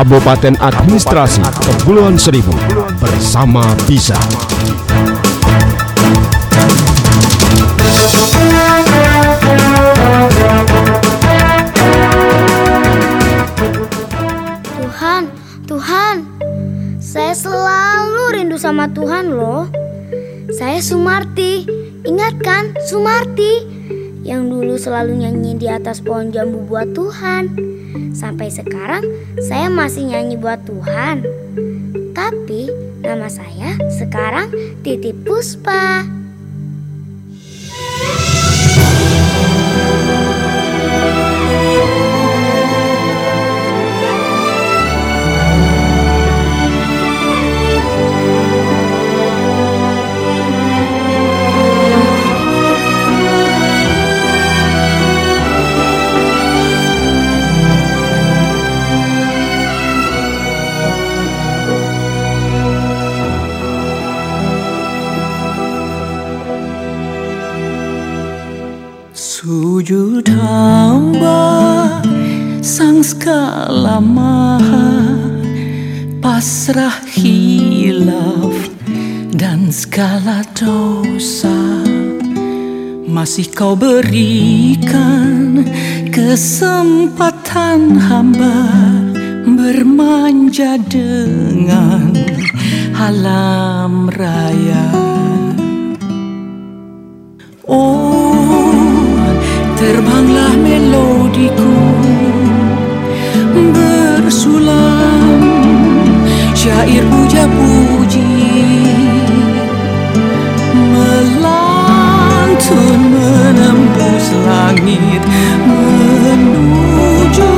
Kabupaten Administrasi Kepulauan Seribu bersama bisa. Tuhan, Tuhan, saya selalu rindu sama Tuhan loh. Saya Sumarti, ingat kan Sumarti? Yang dulu selalu nyanyi di atas pohon jambu buat Tuhan. Sampai sekarang saya masih nyanyi buat Tuhan. Tapi nama saya sekarang Titi Puspa. Segala dosa. Masih kau berikan kesempatan hamba Bermanja dengan alam raya. Oh, terbanglah melodiku Bersulam syair puja-puji Melantun menembus langit Menuju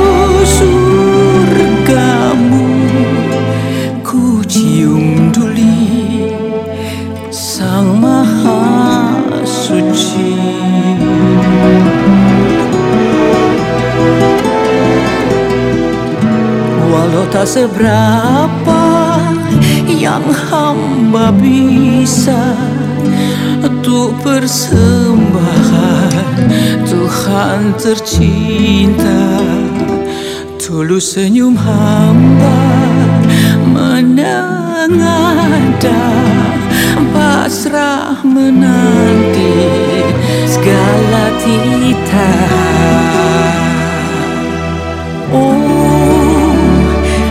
surgamu. Ku cium duli Sang Maha Suci. Walau tak seberapa yang hamba bisa Untuk persembahan Tuhan tercinta. Tulus senyum hamba menengada Pasrah menanti segala titah. Oh,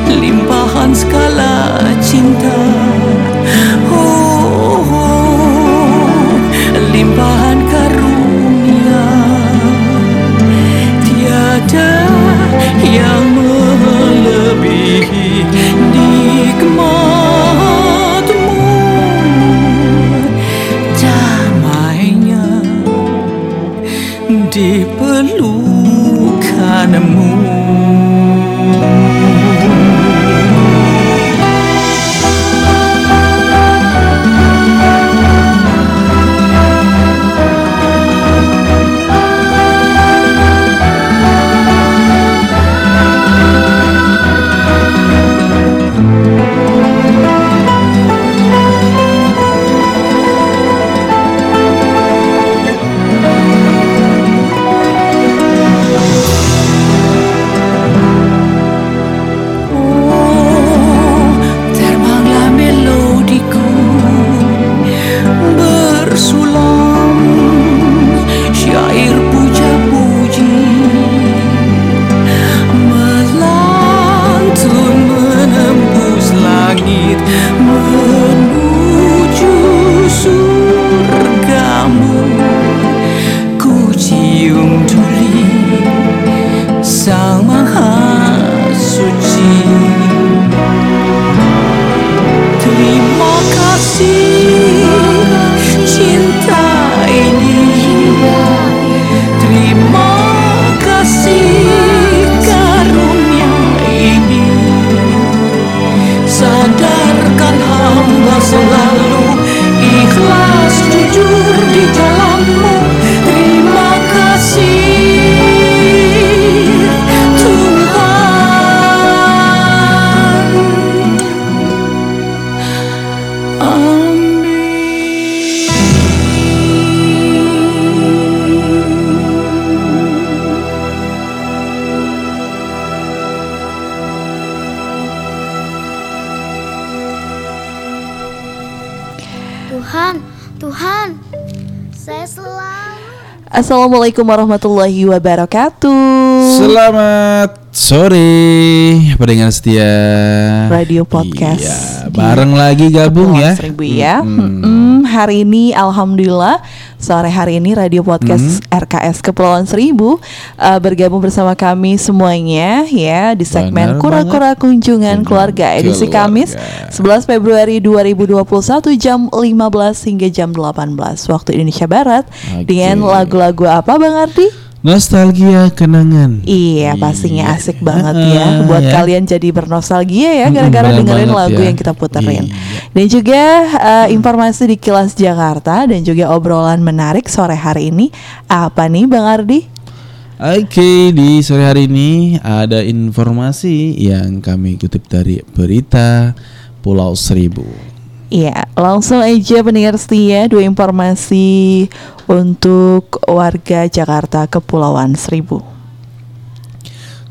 limpahan skala cinta. Oh, oh, limpahan karunia. Tiada yang melebihi nikmatmu. Damainya di pelukanmu Assalamualaikum warahmatullahi wabarakatuh. Selamat sore pendengar setia Radio Podcast Iya, bareng lagi gabung ya. Seribu ya. Mm-mm. Mm-mm, hari ini alhamdulillah sore hari ini Radio Podcast Mm-hmm. RKS Kepulauan Seribu uh, bergabung bersama kami semuanya ya di segmen Benar Kura-kura Kunjungan Kunjungan Keluarga edisi Keluarga. Kamis 11 Februari 2021 jam 15 hingga jam 18 waktu Indonesia Barat Oke. dengan lagu-lagu apa Bang Ardi? Nostalgia kenangan. Iya pastinya asik banget Ah, ya Buat ya. kalian jadi bernostalgia ya Gara-gara dengerin lagu ya. yang kita puterin Iya. Dan juga eh, informasi di Kilas Jakarta Dan juga obrolan menarik sore hari ini Apa nih Bang Ardi? Oke, di sore hari ini ada informasi yang kami kutip dari berita Pulau Seribu. Iya langsung aja pendengar setia Dua informasi untuk warga Jakarta Kepulauan Seribu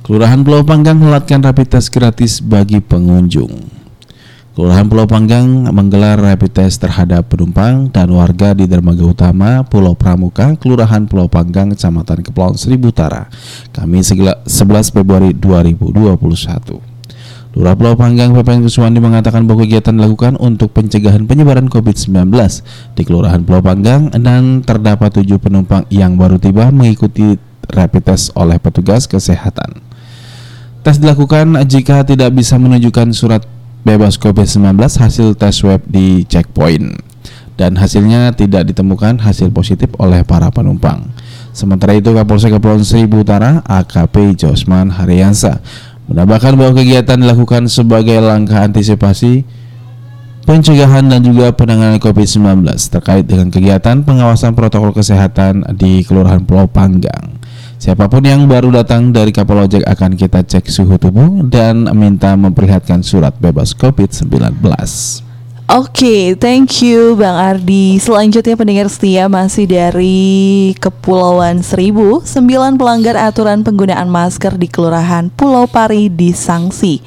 Kelurahan Pulau Panggang melatkan rapid test gratis bagi pengunjung. Kelurahan Pulau Panggang menggelar rapid test terhadap penumpang dan warga di dermaga utama Pulau Pramuka, Kelurahan Pulau Panggang, Kecamatan Kepulauan Seribu Utara, Kamis 11 Februari 2021. Lurah Pulau Panggang PPN Kuswandi mengatakan bahwa kegiatan dilakukan untuk pencegahan penyebaran COVID-19 di Kelurahan Pulau Panggang dan terdapat tujuh penumpang yang baru tiba mengikuti rapid test oleh petugas kesehatan. Tes dilakukan jika tidak bisa menunjukkan surat bebas COVID-19 hasil tes swab di checkpoint dan hasilnya tidak ditemukan hasil positif oleh para penumpang. Sementara itu Kapolsek Kepulauan Seribu Utara AKP Josman Haryansa menambahkan bahwa kegiatan dilakukan sebagai langkah antisipasi pencegahan dan juga penanganan COVID-19 terkait dengan kegiatan pengawasan protokol kesehatan di Kelurahan Pulau Panggang. Siapa pun yang baru datang dari kapal ojek akan kita cek suhu tubuh dan minta memperlihatkan surat bebas COVID-19. Oke, thank you Bang Ardi. Selanjutnya pendengar setia masih dari Kepulauan Seribu, sembilan pelanggar aturan penggunaan masker di Kelurahan Pulau Pari disangsi.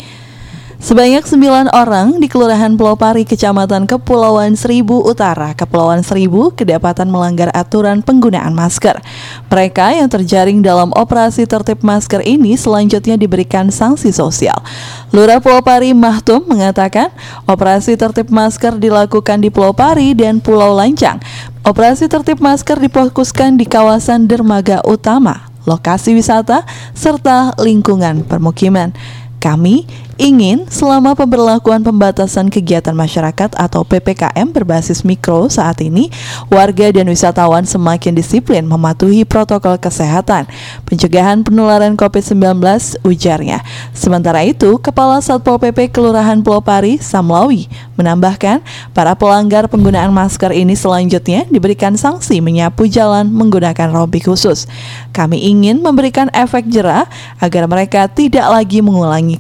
Sebanyak 9 orang di Kelurahan Pulau Pari, Kecamatan Kepulauan Seribu Utara, Kepulauan Seribu, kedapatan melanggar aturan penggunaan masker. Mereka yang terjaring dalam operasi tertib masker ini selanjutnya diberikan sanksi sosial. Lurah Pulau Pari Mahtum mengatakan, operasi tertib masker dilakukan di Pulau Pari dan Pulau Lancang. Operasi tertib masker difokuskan di kawasan dermaga utama, lokasi wisata, serta lingkungan permukiman. Kami ingin selama pemberlakuan pembatasan kegiatan masyarakat atau PPKM berbasis mikro saat ini, warga dan wisatawan semakin disiplin mematuhi protokol kesehatan, pencegahan penularan COVID-19 ujarnya. Sementara itu, Kepala Satpol PP Kelurahan Pulau Pari, Samlawi, menambahkan para pelanggar penggunaan masker ini selanjutnya diberikan sanksi menyapu jalan menggunakan rompi khusus. Kami ingin memberikan efek jerah agar mereka tidak lagi mengulangi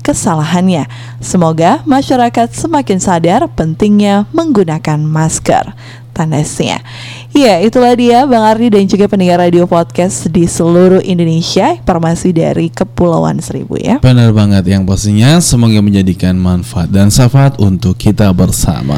kesalahannya. Semoga masyarakat semakin sadar pentingnya menggunakan masker. Tandasnya. Ya, itulah dia Bang Ardi dan juga pendengar radio podcast di seluruh Indonesia. Informasi dari Kepulauan Seribu ya. Benar banget yang pastinya semoga menjadikan manfaat dan syafaat untuk kita bersama.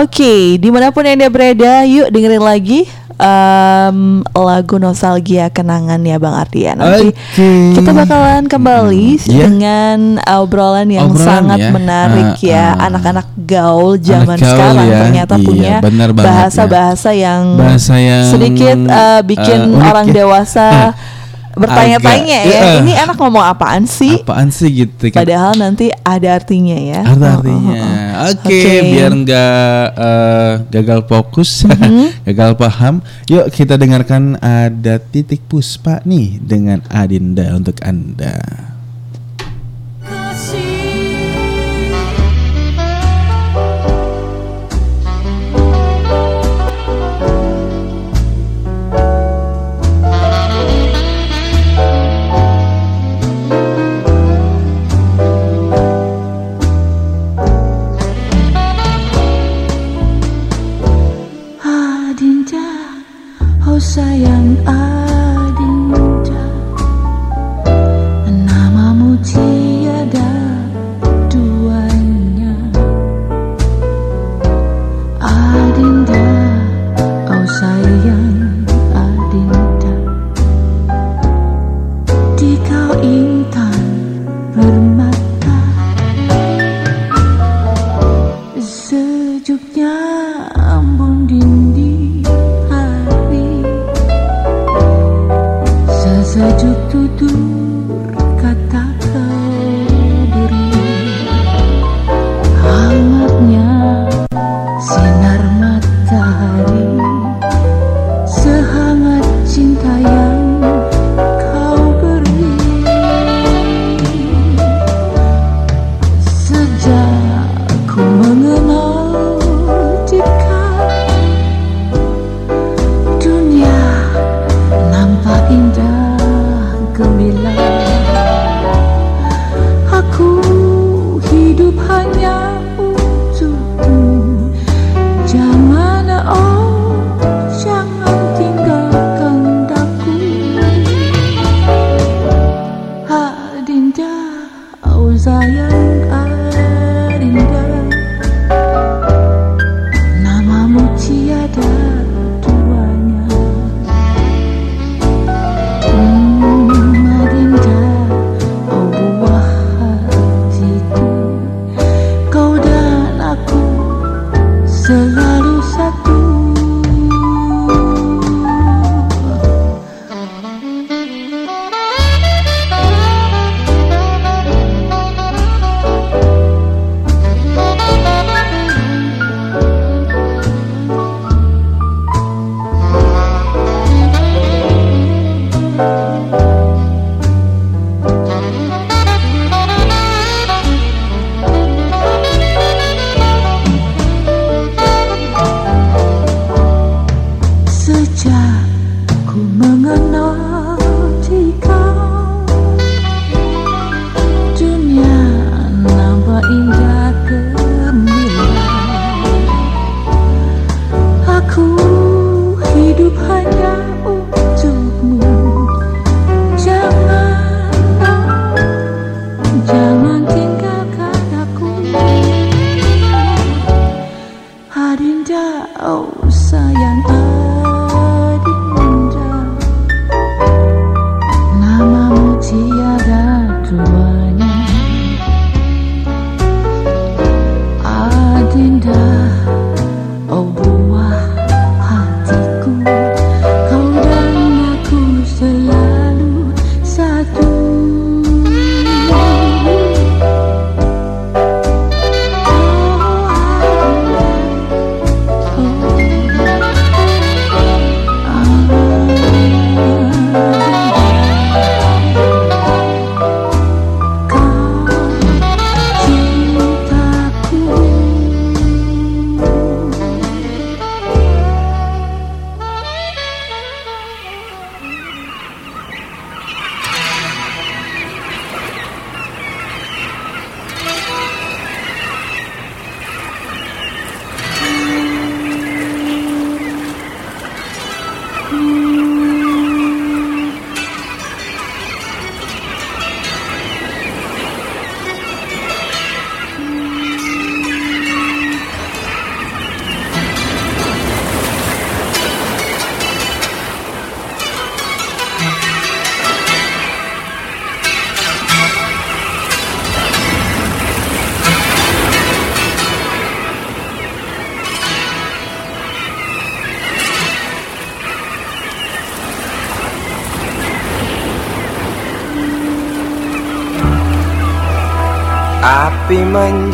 Oke, di mana pun anda berada, yuk dengerin lagi em, lagu nostalgia kenangan ya Bang Ardi ya. Nanti Oke. kita bakalan kembali Hmm, iya. dengan obrolan yang Obrolan sangat ya. menarik Ah, ya. ah. Anak-anak gaul zaman gaul sekarang ya. ternyata Iya, punya banget ya. bahasa-bahasa yang Bahasa yang sedikit eh, bikin unik orang ya. dewasa bertanya-tanya ya. iya. Ini anak ngomong apaan sih? Apaan sih gitu kan? Padahal nanti ada artinya ya. Ada Oh, artinya. oh, oh. Oke, Oke. biar nggak eh, gagal fokus, Mm-hmm. gagal paham. Yuk kita dengarkan ada titik puspa nih dengan Adinda untuk anda.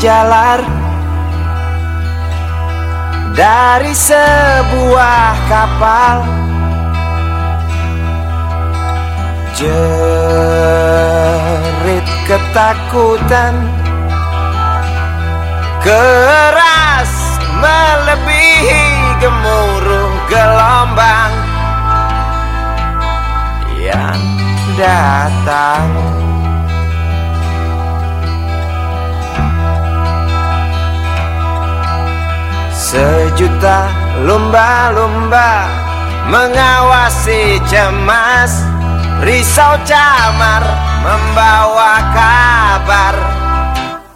jalar dari sebuah kapal. Jerit ketakutan keras melebihi gemuruh gelombang yang datang. Sejuta lumba-lumba mengawasi cemas. Risau camar membawa kabar.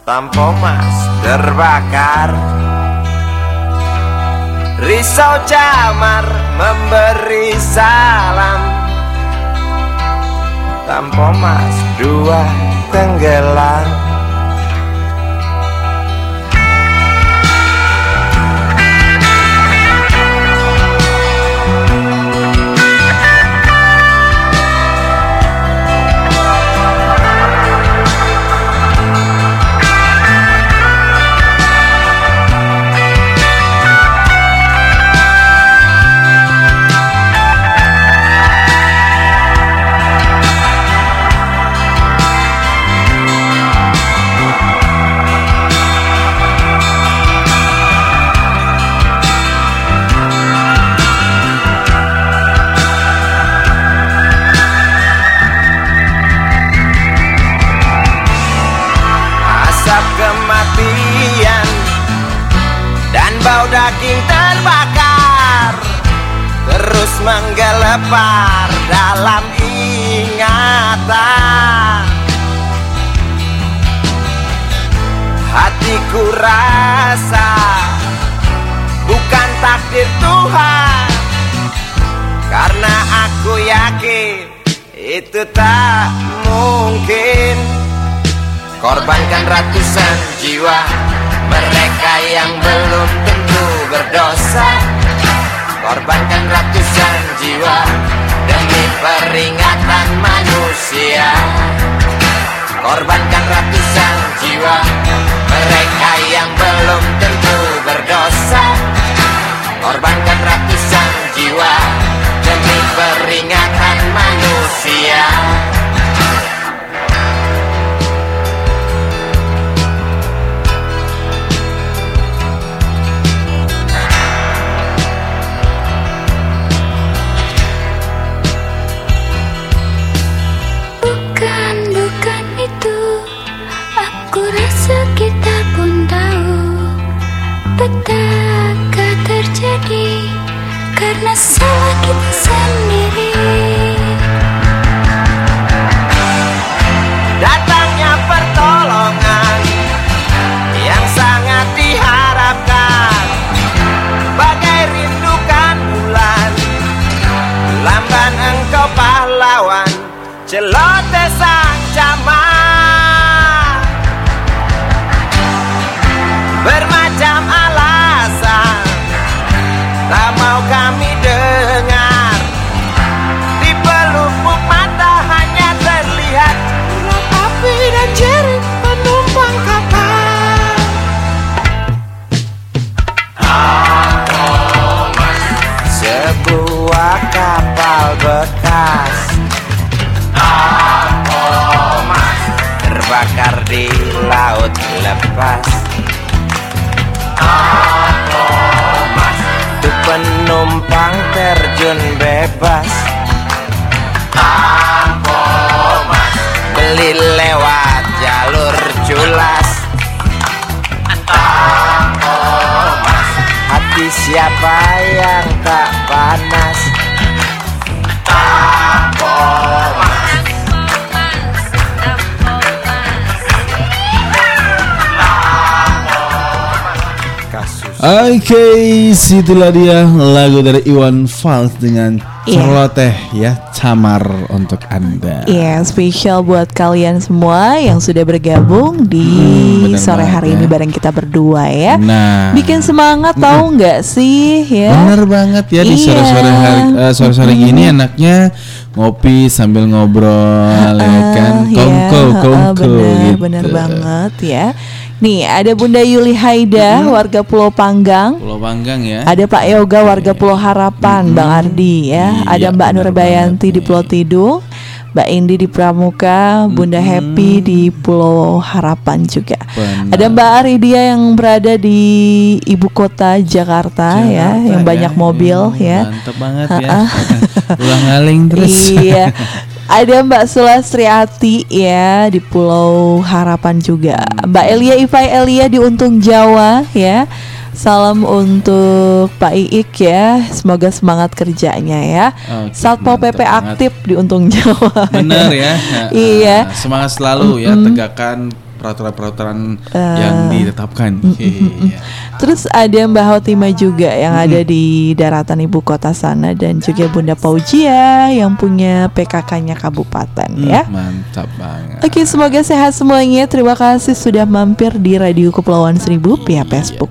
Tampo mas terbakar. Risau camar memberi salam. Tampo mas dua tenggelam. Daging terbakar Terus menggelepar dalam ingatan. Hatiku rasa bukan takdir Tuhan Karena aku yakin itu tak mungkin. Korbankan ratusan jiwa Mereka yang belum tentu berdosa Korbankan ratusan jiwa Demi peringatan manusia. Korbankan ratusan jiwa Mereka yang belum tentu berdosa. Korbankan ratusan jiwa Demi peringatan manusia Karena salah kita sendiri bebas. Beli lewat jalur culas Hati siapa yang tak panas? Kasus Oke, situlah dia lagu dari Iwan Fals dengan Iya. celoteh ya, camar untuk Anda. Iya, spesial buat kalian semua yang sudah bergabung di Hmm, sore hari ya. ini bareng kita berdua ya. Nah, Bikin semangat tahu nggak sih ya? Bener banget ya di Iya. sore-sore hari eh, sore-sore gini enaknya ngopi sambil ngobrol ya kan Ah, kongko ya, kongko bener, gitu. bener banget ya. Nih ada Bunda Yuli Haida warga Pulau Panggang. Pulau Panggang ya. Ada Pak Yoga warga Pulau Harapan, Bang Ardi ya. Iya, Ada Mbak Nurbayanti banget di Pulau nih. Tidung, Mbak Indi di Pramuka, Bunda Happy di Pulau Harapan juga. Benar. Ada Mbak Aridia yang berada di ibu kota Jakarta, ya, Jakarta yang banyak mobil Hmm, ya. Mantep banget ya. Ulang aling terus. Iya. Ada Mbak Sulastriati ya di Pulau Harapan juga. Mbak Elia Ifai Elia di Untung Jawa ya. Salam untuk Pak Iik ya. Semoga semangat kerjanya ya. Oke, Satpol PP banget. aktif di Untung Jawa. Benar ya. Iya. Semangat selalu ya tegakkan peraturan-peraturan Eh, yang ditetapkan. Iya. Terus ada Mbak Hotima juga yang ada di daratan ibu kota sana dan juga Bunda Paujia yang punya PKK-nya kabupaten Hmm, ya. Mantap banget. Oke, semoga sehat semuanya. Terima kasih sudah mampir di Radio Kepulauan Seribu via Facebook.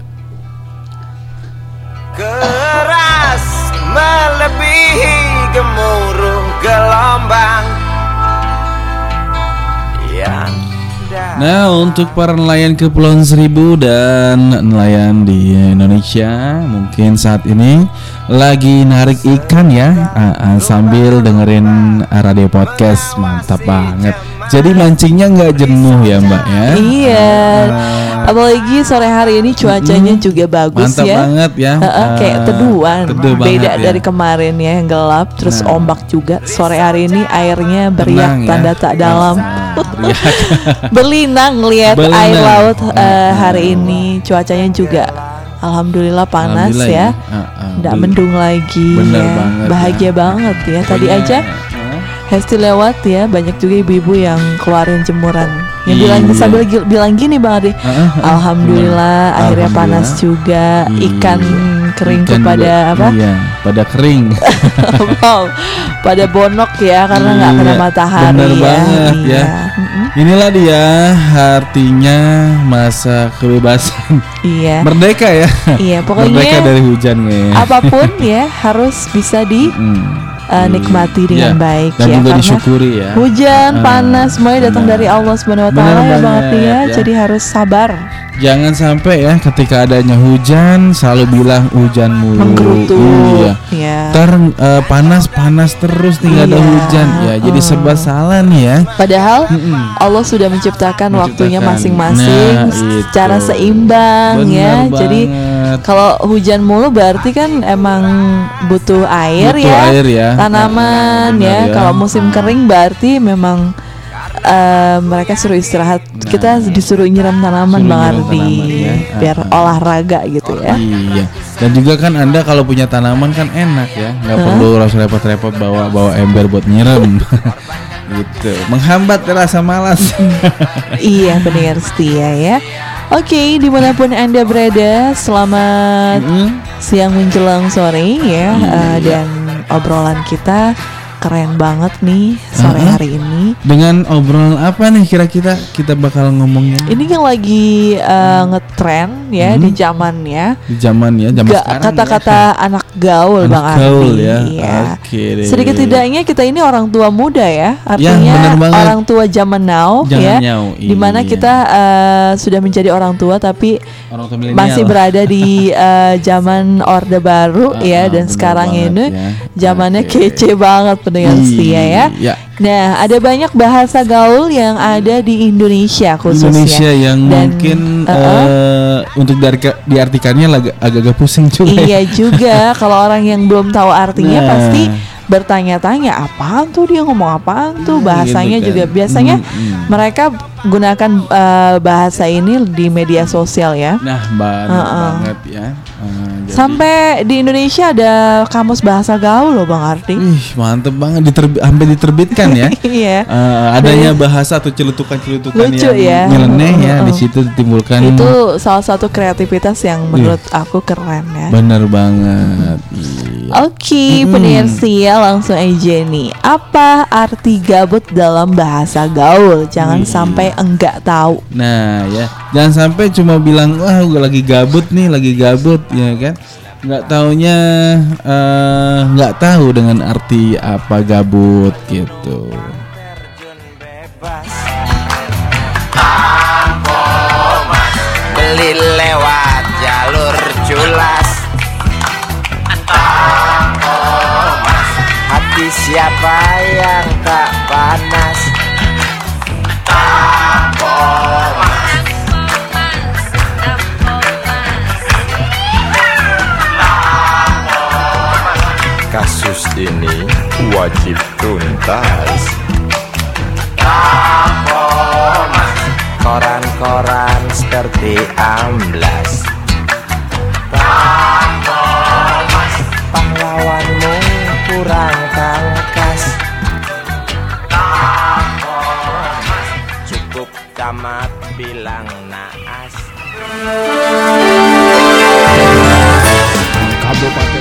Keras melebihi gemuruh gelombang Nah untuk para nelayan Kepulauan Seribu dan nelayan di Indonesia mungkin saat ini lagi narik ikan ya ah, ah, sambil dengerin radio podcast mantap banget. Jadi mancingnya nggak jenuh ya Mbak ya? Iya. Apalagi sore hari ini cuacanya juga bagus Mantap ya. banget ya. Heeh, kayak Ah, teduhan. teduh Beda ya. dari kemarin ya yang gelap, terus Nah. ombak juga. Sore hari ini airnya beriak Tenang ya. tanda tak dalam. Berlinang lihat air laut eh, hari ini. Cuacanya juga alhamdulillah panas Alhamdulillah ya. Ah, ah, Nggak bel- mendung lagi Bener ya. banget, Bahagia ya. banget ya. Tadi Pokoknya, aja Hesti lewat ya, banyak juga ibu-ibu yang keluarin jemuran. Yang Iya. bilang sambil gi- bilang gini Bang ah, ah, Alhamdulillah akhirnya Alhamdulillah. panas juga. Ikan Iya. kering Ikan kepada juga- apa? Iya, pada kering. wow, pada bonok ya karena nggak kena Iya, matahari bener ya. banget ya. Iya. Mm-mm. Inilah dia artinya masa kebebasan. Iya. Merdeka ya. Iya, pokoknya Merdeka dari hujan nih. apa pun ya harus bisa di Hmm. Uh, nikmati dengan Iya. baik Dan ya juga karena disyukuri ya. hujan, Ah, panas semuanya datang benar. dari Allah Subhanahu wa taala ya Bang banget, ya. ya. Jadi harus sabar. Jangan sampai ya ketika adanya hujan selalu bilang hujan mulu. Menggerutu. Iya. Ya. Ntar eh, panas panas terus nih nggak ada Iya. hujan ya jadi serba salah nih ya. Padahal Mm-mm. Allah sudah menciptakan, waktunya Menciptakan. masing-masing Nah, secara seimbang ya. Benar Jadi banget. kalau hujan mulu berarti kan emang butuh air Butuh ya. air ya. Tanaman Benar ya. ya. Kalau musim kering berarti memang eh, mereka suruh istirahat. Kita disuruh nyiram tanaman Nah. Suruh Bang Ardi ya. biar ah. olahraga gitu ya. Iya. Dan juga kan anda kalau punya tanaman kan enak ya, nggak perlu harus repot-repot bawa bawa ember buat nyiram. gitu. Menghambat rasa malas. iya pendengar setia ya. Oke, di mana pun anda berada, selamat Mm. siang menjelang sore ya, Iya. eh, dan obrolan kita keren banget nih sore Uh-uh. hari ini. Dengan obrolan apa nih kira-kira kita bakal ngomongin Ini yang lagi eh, ngetren ya Hmm. di zamannya. di zaman ya, zaman Ga- sekarang. Kata-kata anak gaul Anak Bang gaul Ardi. ya. Oke deh. Sedikit tidaknya kita ini orang tua muda ya. Artinya benar banget. orang tua zaman now Zaman ya. Di mana iya. kita eh, sudah menjadi orang tua tapi ya. Orang tua masih berada di eh, zaman orde baru Ah, ya dan sekarang ini ya. zamannya Oke. kece banget pendengar setia ya. Iya. Nah, ada banyak bahasa gaul yang ada di Indonesia khususnya. Indonesia yang Dan, mungkin uh-uh. eh, untuk diartika- diartikannya agak-agak pusing juga. ya. Iya juga kalau orang yang belum tahu artinya Nah. pasti bertanya-tanya apaan tuh dia ngomong apaan tuh Hmm, bahasanya gitu kan. juga biasanya Hmm, hmm. mereka gunakan eh, bahasa ini di media sosial ya. Nah, benar Uh-uh. banget ya. Eh, jadi- Sampai di Indonesia ada kamus bahasa gaul loh Bang Ardi. Ih, mantep banget diterbi- sampai diterbitkan ya. Iya. Eh, adanya bahasa atau celutukan-celutukan yang ya. nyeleneh ya Uh-uh. di situ ditimbulkan Itu salah satu kreativitas yang menurut aku keren ya. bener banget. Iya. Oke, pendengar langsung aja nih. Apa arti gabut dalam bahasa gaul? Jangan Iya. sampai enggak tahu. Nah ya, jangan sampai cuma bilang wah gue lagi gabut nih, lagi gabut ya kan. Nggak taunya eh, nggak tahu dengan arti apa gabut gitu. Siapa yang tak panas? Mas Kasus ini wajib tuntas. Koran-koran seperti amblas. Pahlawanmu kurang bilang naas. Kabupaten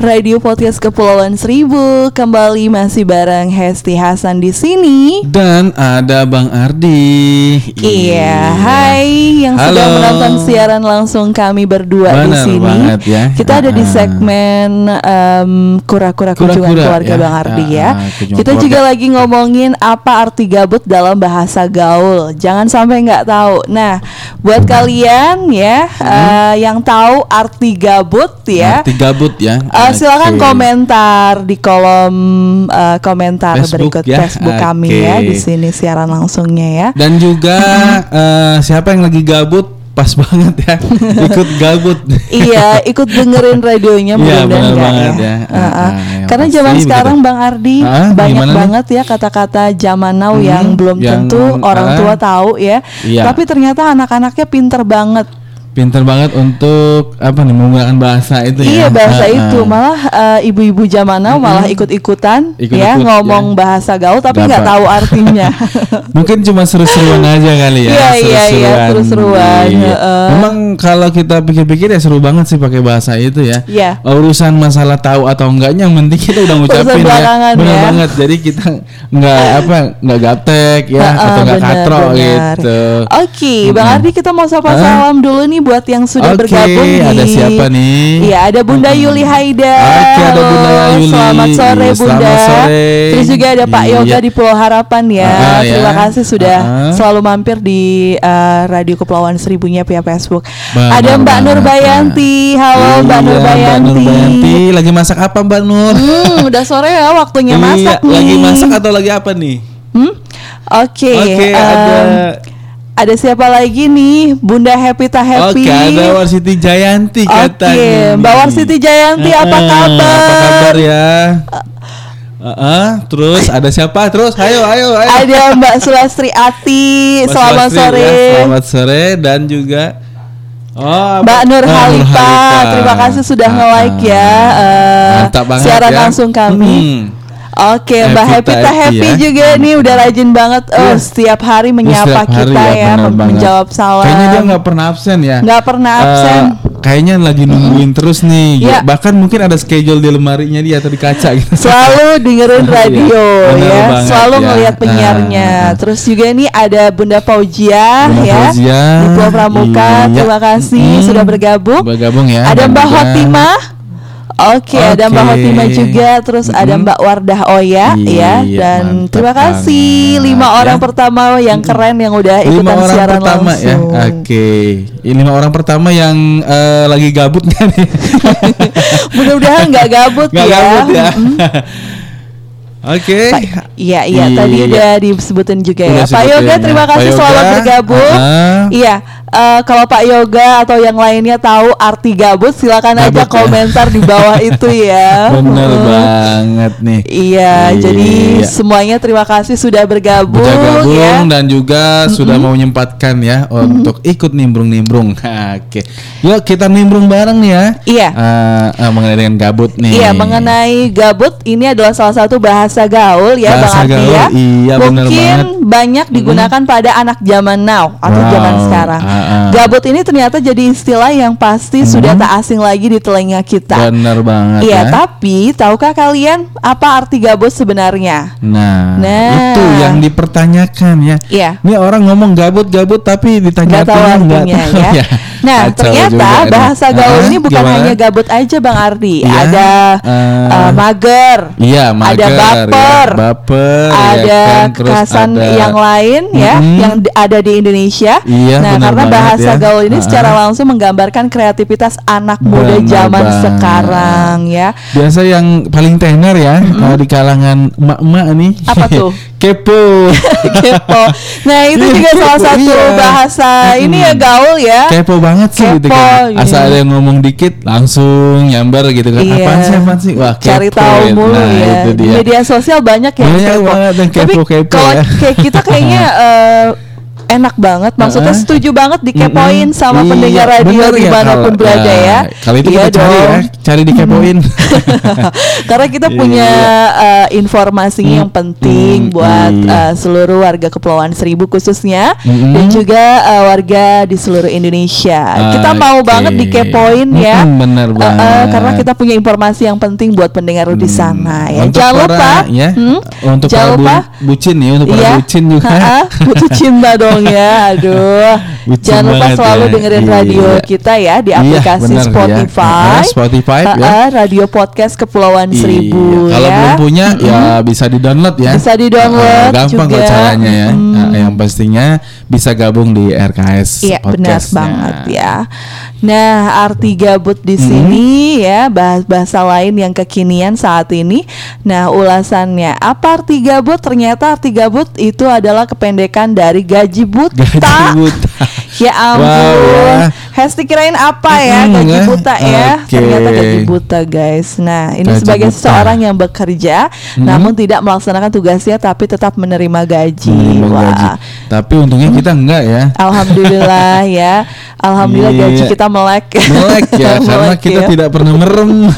Radio Podcast Kepulauan Seribu kembali masih bareng Hesti Hasan di sini. Dan ada Bang Ardi. Iya, hai yang Halo. sedang menonton siaran langsung kami berdua di Benar sini. banget ya. Kita ada di Ah. segmen em, kura-kura kunjungan keluarga ya. Bang Ardi ya. Ah, ah, kunjungan Kita keluarga. juga lagi ngomongin apa arti gabut dalam bahasa gaul. Jangan sampai nggak tahu. Nah, buat kalian ya eh, yang tahu arti gabut ya. Arti gabut ya. Eh, silakan komentar di kolom eh, komentar Facebook berikut ya. Facebook kami ya di sini siaran langsungnya ya. Dan juga eh, siapa yang lagi gabut pas banget ya ikut gabut. iya, ikut dengerin radionya Iya, mudah-mudahan benar enggak banget ya. ya. Ah, Ah, ah. yang Karena zaman sekarang Bang Ardi Ah, banyak gimana nih? banget ya kata-kata zaman now Hmm, yang belum yang, tentu orang ah, tua tahu ya. iya. Tapi ternyata anak-anaknya pinter banget. Pinter banget untuk apa nih menggunakan bahasa itu ya. Iya bahasa Ah, itu ah. malah eh, ibu-ibu zaman now malah ikut-ikutan ya Ikut-ikut, ngomong ya. bahasa gaul tapi nggak tahu artinya. Mungkin cuma seru-seruan aja kali ya. Iya, iya, iya, seru-seruan, Iya. heeh. Memang kalau kita pikir-pikir ya seru banget sih pakai bahasa itu ya. Iya. Urusan masalah tahu atau enggaknya yang penting kita udah ngucapin ya. Benar ya. banget. Jadi kita nggak apa nggak gaptek ya Heeh, atau nggak katro benar. gitu. Oke, Bang Mm-mm. Ardi kita mau sapa Hah? salam dulu nih buat yang sudah Oke, bergabung di ada siapa nih? Iya, ada Bunda Yuli Haida. Oke, ada Halo, Bunda Yuli. Selamat sore Iya, Bunda. selamat sore. Terus juga ada Pak Iya. Yoga di Pulau Harapan ya. Ah, ya. Terima kasih sudah Ah. selalu mampir di eh, Radio Kepulauan Seribunya via Facebook. Benar ada Mbak. Nur Bayanti. Halo Mbak Nur Iya, Bayanti. Mbak Nur Bayanti lagi masak apa Mbak Nur? Hmm, udah sore ya waktunya Iya, masak nih. lagi masak atau lagi apa nih? Hmm? Oke. Oke, em, ada ada siapa lagi nih? Bunda Happy Ta Happy. Oke, ada Warsiti Jayanti Oke, katanya. Mbak Warsiti Jayanti apa Eh, kabar? Apa kabar ya? Heeh, terus ada siapa? Terus ayo ayo ayo. Ada Mbak Sulastri Ati. Mas Selamat Basri, sore. ya, selamat sore dan juga Oh, Mbak Nur Halifa, terima kasih sudah Ah, nge-like ya eh, banget siaran ya. langsung kami. Hmm. Oke, Mbak Happy Ta Ta Happy ya. juga nih udah rajin banget oh, Iya. setiap hari Oh, menyapa setiap hari kita ya, banget. menjawab salam. Kayaknya dia nggak pernah absen ya. Nggak pernah Eh, absen. kayaknya lagi nungguin terus nih. Iya. Bahkan mungkin ada schedule di lemarinya dia atau di kaca gitu. Selalu dengerin radio Iya, benar ya, banget selalu ya. ngelihat penyiarnya. Ah, ah. Terus juga nih ada Bunda Fauzia Bunda ya Fauzia, di Pramuka. iya. Terima kasih Mm-mm. sudah bergabung. Bergabung ya. Ada Mbak juga- Hotimah. Oke, ada Mbak Oke. Hotimah juga, terus ada Mm-mm. Mbak Wardah Oya Iya, ya, dan mantap terima kasih banget, lima ya. orang pertama yang keren yang udah lima ikutan orang siaran pertama ya. langsung. Oke. Ini lima orang pertama yang eh, lagi gabut kan nih? Mudah-mudahan nggak gabut Nggak ya. gabut ya. Mm-mm. Oke. Pak- Iya, iya, tadi Iya. udah disebutin juga ya. Udah Pak sebutin Yoga, ya. terima Pak kasih selamat bergabung. ah. Iya, eh, kalau Pak Yoga atau yang lainnya tahu arti gabut, silakan aja Gabut ya. komentar di bawah itu ya. Bener Hmm. banget nih. Iya, jadi Iya. semuanya terima kasih sudah bergabung, gabung ya. dan juga sudah mau menyempatkan ya untuk ikut nimbrung-nimbrung. Oke. Yuk kita nimbrung bareng nih ya. Iya. Eh, eh, mengenai dengan gabut nih. Iya, mengenai gabut ini adalah salah satu bahasa gaul ya Bahasa Bang Arti gaul, ya. iya, bener Mungkin banget. banyak digunakan pada anak zaman now atau Wow, zaman sekarang. ah, Gabut ini ternyata jadi istilah yang pasti sudah tak asing lagi di telinga kita. Bener banget Iya, ya. tapi tahukah kalian apa arti gabut sebenarnya? Nah, Nah. itu yang dipertanyakan ya. Iya. Ini orang ngomong gabut-gabut tapi ditanya Nggak tahu artinya tahu ya. Nah, Kacau ternyata juga bahasa gaul Ah, ini bukan gimana? hanya gabut aja Bang Ardi. Iya, Ada eh, eh, mager. Iya, mager, ada baper. ya, baper, ya ada kan, terus kekerasan ada- yang lain ya Mm-mm. yang di- ada di Indonesia. Iya, nah, benar karena bahasa ya. gaul ini Ah. secara langsung menggambarkan kreativitas anak muda Benar zaman banget. sekarang ya. Biasa yang paling tenar ya eh, di kalangan emak-emak nih. Apa tuh? Kepo. Kepo. Nah, itu juga salah kepo, satu iya. bahasa ini ya gaul ya. Kepo banget sih gitu Kepo, kan. iya. Asal ada yang ngomong dikit langsung nyamber gitu kan. Iya. Apaan sih apaan sih? Wah, cari kepo tahu ya. mulu nah, ya. itu Di dia. media sosial banyak yang Banyak kepo. banget yang Tapi kepo-kepo kalau ya. kayak kita kayaknya eh, enak banget. Maksudnya setuju banget dikepoin Mm-mm. sama Iya, pendengar radio bener ya di mana pun kalau- berada ya. nah, Kalau itu Iya kita cari ya, dong. cari dikepoin. Karena kita punya eh, informasi yang penting Mm, buat iya. eh, seluruh warga Kepulauan Seribu khususnya Mm-mm. dan juga eh, warga di seluruh Indonesia. Kita mau Oke. banget dikepoin ya. Mm-mm, bener Eh, eh, banget. karena kita punya informasi yang penting buat pendengar di sana ya. Untuk Jangan para, lupa ya, hmm, untuk jangan para bu- lupa bucin nih, untuk para Iya. bucin juga. Butuh cinta dong ya. Aduh. Bucin Jangan lupa selalu ya. dengerin Iya. radio kita ya di Iya, aplikasi bener ya. Spotify. Ha-ha, Spotify, ya. Ha-ha, radio podcast Kepulauan Iya, Seribu Kalau ya. belum punya ya bisa di-download ya. Bisa di-download Ah, gampang kok juga. caranya ya. Mm. Nah, yang pastinya bisa gabung di RKS Iya benar banget ya. Nah arti gabut di Mm-hmm. sini ya bahas bahasa lain yang kekinian saat ini. Nah ulasannya apa arti gabut? Ternyata arti gabut itu adalah kependekan dari gaji buta. Gaji buta. Ya ampun. Wow, ya. Hesti kirain apa ya Hmm, gaji ya. buta ya? Oke. Ternyata gaji buta guys. Nah ini Gaji sebagai buta. Hmm. seseorang yang bekerja, namun tidak melaksanakan tugasnya tapi tetap menerima gaji. Menerima Wah. gaji. Tapi untungnya kita enggak ya. Alhamdulillah ya. Alhamdulillah Iya. gaji kita melek. Melek ya karena Melek kita ya. tidak pernah merem.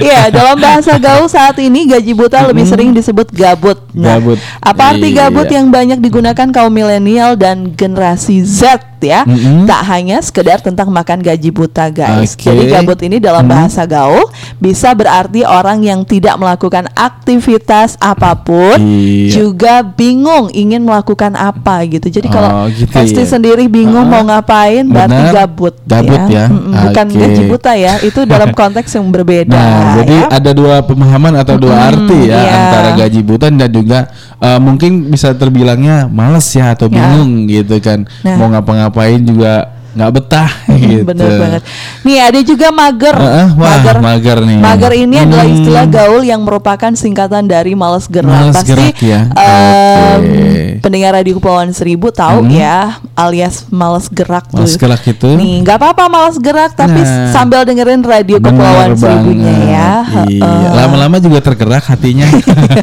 Iya, dalam bahasa gaul saat ini gaji buta lebih sering disebut gabut. Nah, Gabut. apa arti Iya. gabut yang banyak digunakan kaum milenial dan generasi Z ya? Mm-mm. Tak hanya sekedar tentang makan gaji buta, guys. Oke. Jadi gabut ini dalam Mm. bahasa gaul bisa berarti orang yang tidak melakukan aktivitas apa pun, Iya. juga bingung ingin melakukan apa gitu. Jadi kalau Oh, gitu ya. sendiri bingung Ah, mau ngapain, berarti gabut. Gabut ya. Mm-mm, Bukan gaji buta ya. Itu dalam konteks yang berbeda. Nah, jadi ya. ada dua pemahaman atau dua Mm-mm, arti ya iya. antara gaji buta dan juga eh, mungkin bisa terbilangnya males ya atau Ya. bingung gitu kan. Nah. Mau ngapa-ngapain juga nggak betah gitu. Bener banget. Nih ada juga mager. Heeh, wah, mager nih. Mager ini adalah Hmm. istilah gaul yang merupakan singkatan dari males gerak. Males Pasti gerak ya. em, Oke. pendengar radio Kepulauan Seribu tahu Hmm. ya alias males gerak tuh. gerak itu. Nih nggak apa-apa males gerak tapi Nah. sambil dengerin radio Kepulauan Seribunya ya. Iya. Heeh. Lama-lama juga tergerak hatinya.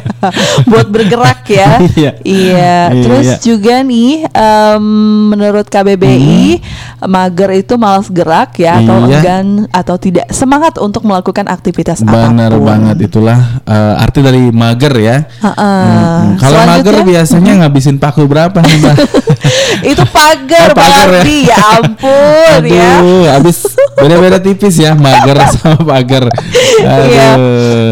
buat bergerak ya. Iya. Iya. Terus Iya. juga nih em, menurut KBBI mager itu malas gerak ya atau Hmm. Iya. enggan atau tidak semangat untuk melakukan aktivitas Benar apa pun. banget itulah eh, arti dari mager ya. Heeh. Mm-mm. Kalau mager biasanya ngabisin paku berapa nih, Mbak? itu pagar Oh, pagar ya. Ya ampun ya. Aduh, habis beda-beda tipis ya, mager sama pagar. Iya.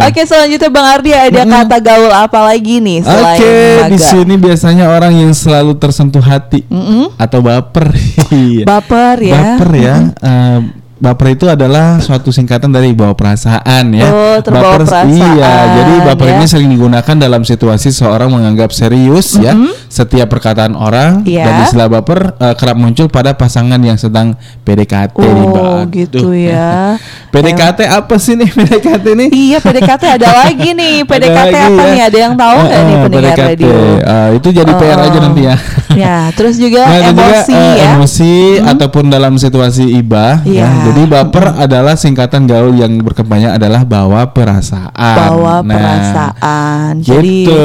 Oke selanjutnya Bang Ardi ada kata gaul apa lagi nih selain Oke, di sini biasanya orang yang selalu tersentuh hati Mm-mm. atau baper. Iya. Baper ya. Baper ya. Eh, baper itu adalah suatu singkatan dari bawa perasaan ya. Oh, terbawa perasaan, Iya, jadi baper ya. ini sering digunakan dalam situasi seorang menganggap serius ya setiap perkataan orang Iya. dan istilah baper eh, kerap muncul pada pasangan yang sedang PDKT nih, Mbak. Oh gitu Aduh. ya. PDKT apa sih nih PDKT nih? Iya PDKT ada lagi nih PDKT lagi apa ya. nih ada yang tahu nggak Eh, nih pendengar PDKT. radio? Eh, itu jadi PR aja Oh. nanti ya. Ya terus juga Nah, ada juga, emosi eh, ya. emosi ataupun dalam situasi ibah. Iya. ya. Jadi baper adalah singkatan gaul yang berkembangnya adalah bawa perasaan. Bawa Nah, perasaan. Jadi Gitu.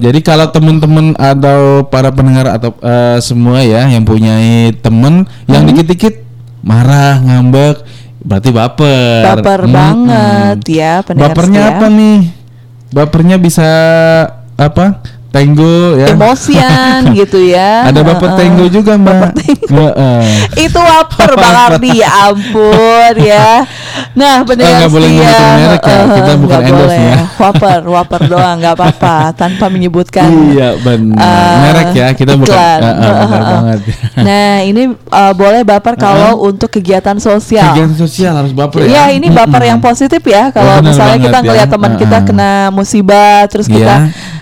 Jadi kalau teman-teman atau para pendengar atau eh, semua ya yang punya temen yang Hmm. dikit-dikit marah, ngambek, berarti baper. baper Mm-mm. banget ya pendengar Bapernya setia. apa nih? Bapernya bisa apa? Tenggo ya. Emosian gitu ya. Ada baper Heeh. tenggo juga, Mbak. Heeh. Itu waper Bang Ardi ya ampun ya. Nah pendengar nggak boleh setia, nyebutin merek ya, heeh, kita bukan endorse boleh ya. Waper, waper doang nggak apa-apa tanpa menyebutkan Iya, benar. eh, merek ya, kita bukan iklan. Heeh, benar Heeh. banget. Nah ini eh, boleh baper kalau untuk kegiatan sosial. Kegiatan sosial harus baper Iya ya. ini baper yang positif ya kalau benar misalnya kita ya. ngeliat teman kita kena musibah terus Iya, kita kita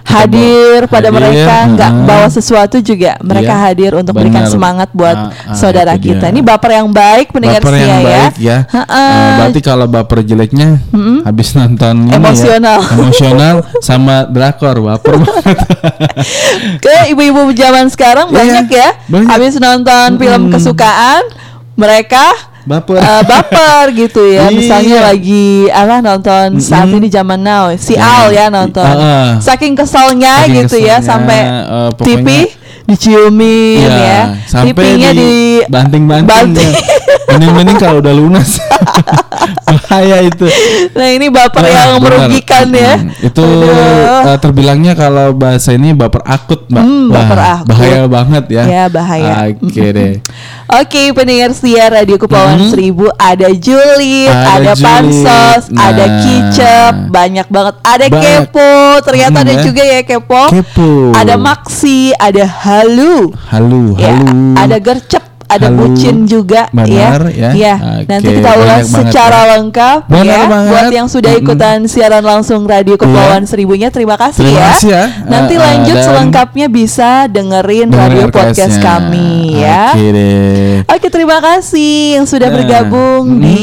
hadir pada hadir, mereka nggak heeh. bawa sesuatu juga mereka Iya, hadir untuk berikan benar. semangat buat Ah, ah, saudara kita. dia. Ini baper yang baik pendengar baper yang ya. baik ya. Heeh. Eh, berarti kalau baper jeleknya habis nonton ini ya, Emosional. emosional sama drakor baper banget. Ke ibu-ibu zaman sekarang Iya, banyak ya. banyak. Habis nonton film kesukaan mereka Baper. eh, baper gitu ya. Iya. Misalnya lagi apa nonton saat Mm-mm. ini zaman now si Ya, Al ya nonton. Saking keselnya Saking gitu ya keselnya, sampai eh, TV diciumin Iya, ya. sampai di di banting-banting. banting. ya. Mending-mending kalau udah lunas. Bahaya itu. Nah, ini baper Nah, yang benar. merugikan ya. Hmm, Itu Aduh. eh, terbilangnya kalau bahasa ini baper akut, Mbak. Hmm, Wah, baper akut. Bahaya banget ya. Ya, bahaya. Oke deh. Oke, pendengar setia Radio Kepulauan Hmm. Seribu ada Julid, Ada ada. Pansos, Nah. ada Kicep, banyak banget. Ada Banyak. Kepo, ternyata Hmm, ada ya. juga ya Kepo. Kepo. Ada Maksi, ada Halu. Halu, Ya, halu. ada Gercep, ada Halo. bucin juga Benar, ya. Ya, Oke, nanti kita ulas banyak banget, secara ya. lengkap Benar ya banget. buat yang sudah ikutan siaran langsung Radio Kepulauan Seribunya terima kasih Terima ya. kasih ya. Nanti Uh, uh, lanjut selengkapnya bisa dengerin radio podcast kami ya. Oke deh. Oke terima kasih yang sudah Nah, bergabung mm. di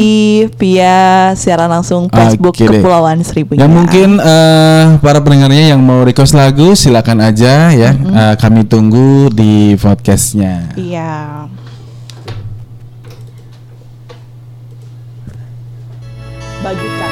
via siaran langsung Facebook deh. Kepulauan Seribu. Ya mungkin eh, para pendengarnya yang mau request lagu silakan aja ya. Eh, kami tunggu di podcastnya. Iya. Bagikan.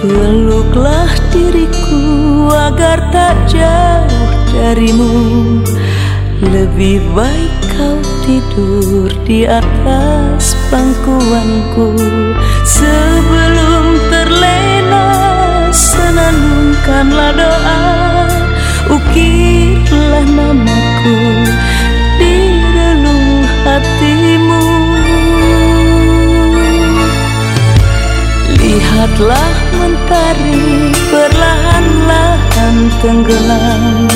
Peluklah diriku agar tak jauh darimu Lebih baik kau tidur di atas pangkuanku. Sebelum terlena senandungkanlah doa. Ukirlah namaku di relung hatimu. Lihatlah mentari perlahan-lahan tenggelam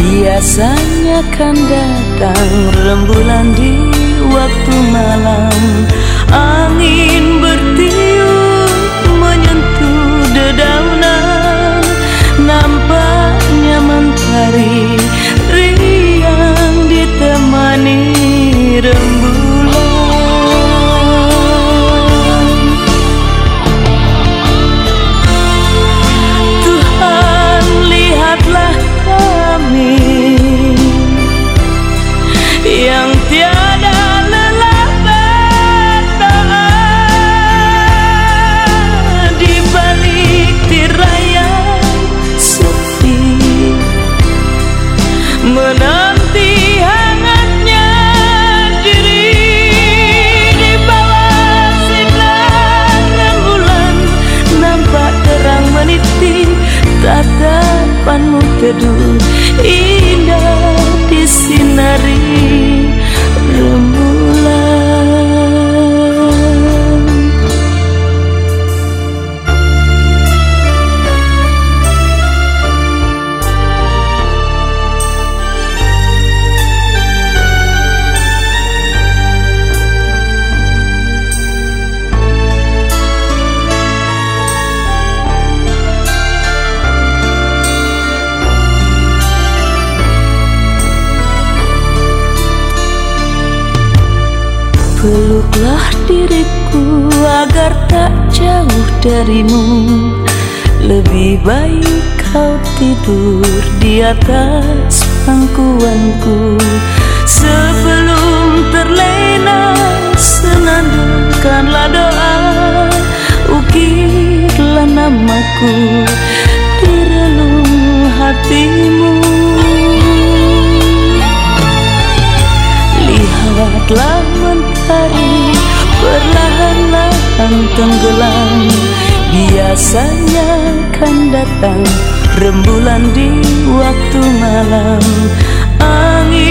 Biasanya kan datang rembulan di waktu malam. Angin teduh indah disinari diriku agar tak jauh darimu. Lebih baik kau tidur di atas pangkuanku. Sebelum terlena senandungkanlah doa. Ukirlah namaku di relung hatimu. Lihatlah mentari perlahan-lahan tenggelam Biasanya kan datang rembulan di waktu malam. Angin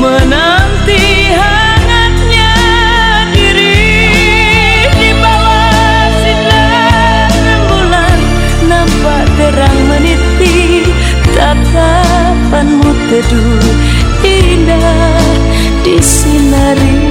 menanti hangatnya diri di bawah sinar rembulan nampak terang meniti tatapanmu teduh indah disinari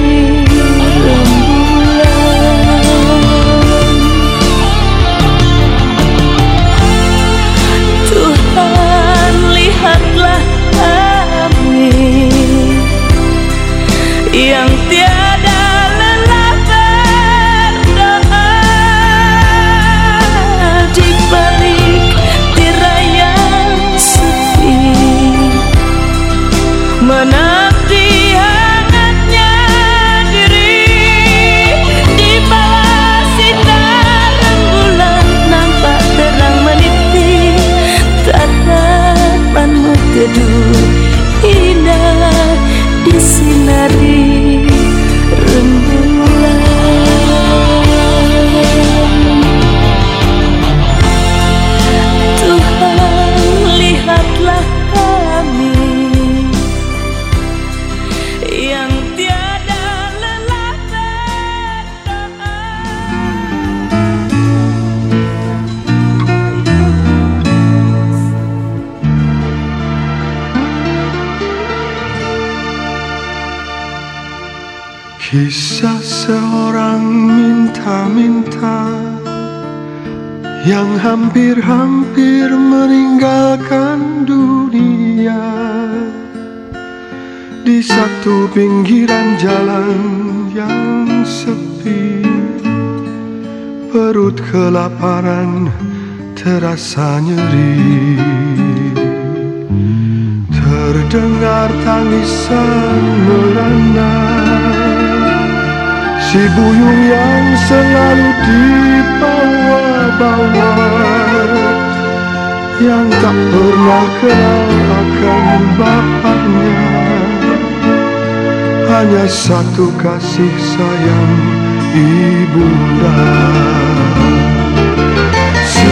terasa nyeri. Terdengar tangisan merana Si buyung yang selalu dibawa-bawa Yang tak pernah kenal akan bapaknya. Hanya satu kasih sayang ibunda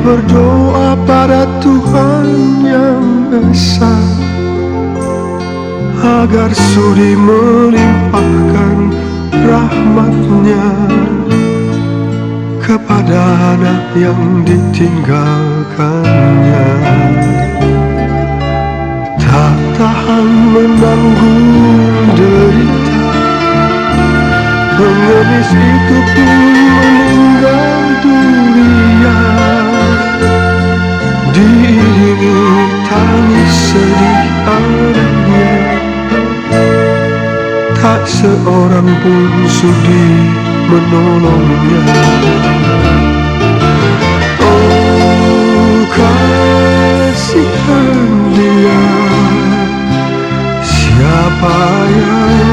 berdoa pada Tuhan yang Esa agar sudi melimpahkan rahmatnya kepada anak yang ditinggalkannya. Tak tahan menanggung derita Pengemis itu pun Tak seorang pun sudi menolongnya. Oh kasihan dia. Siapa yang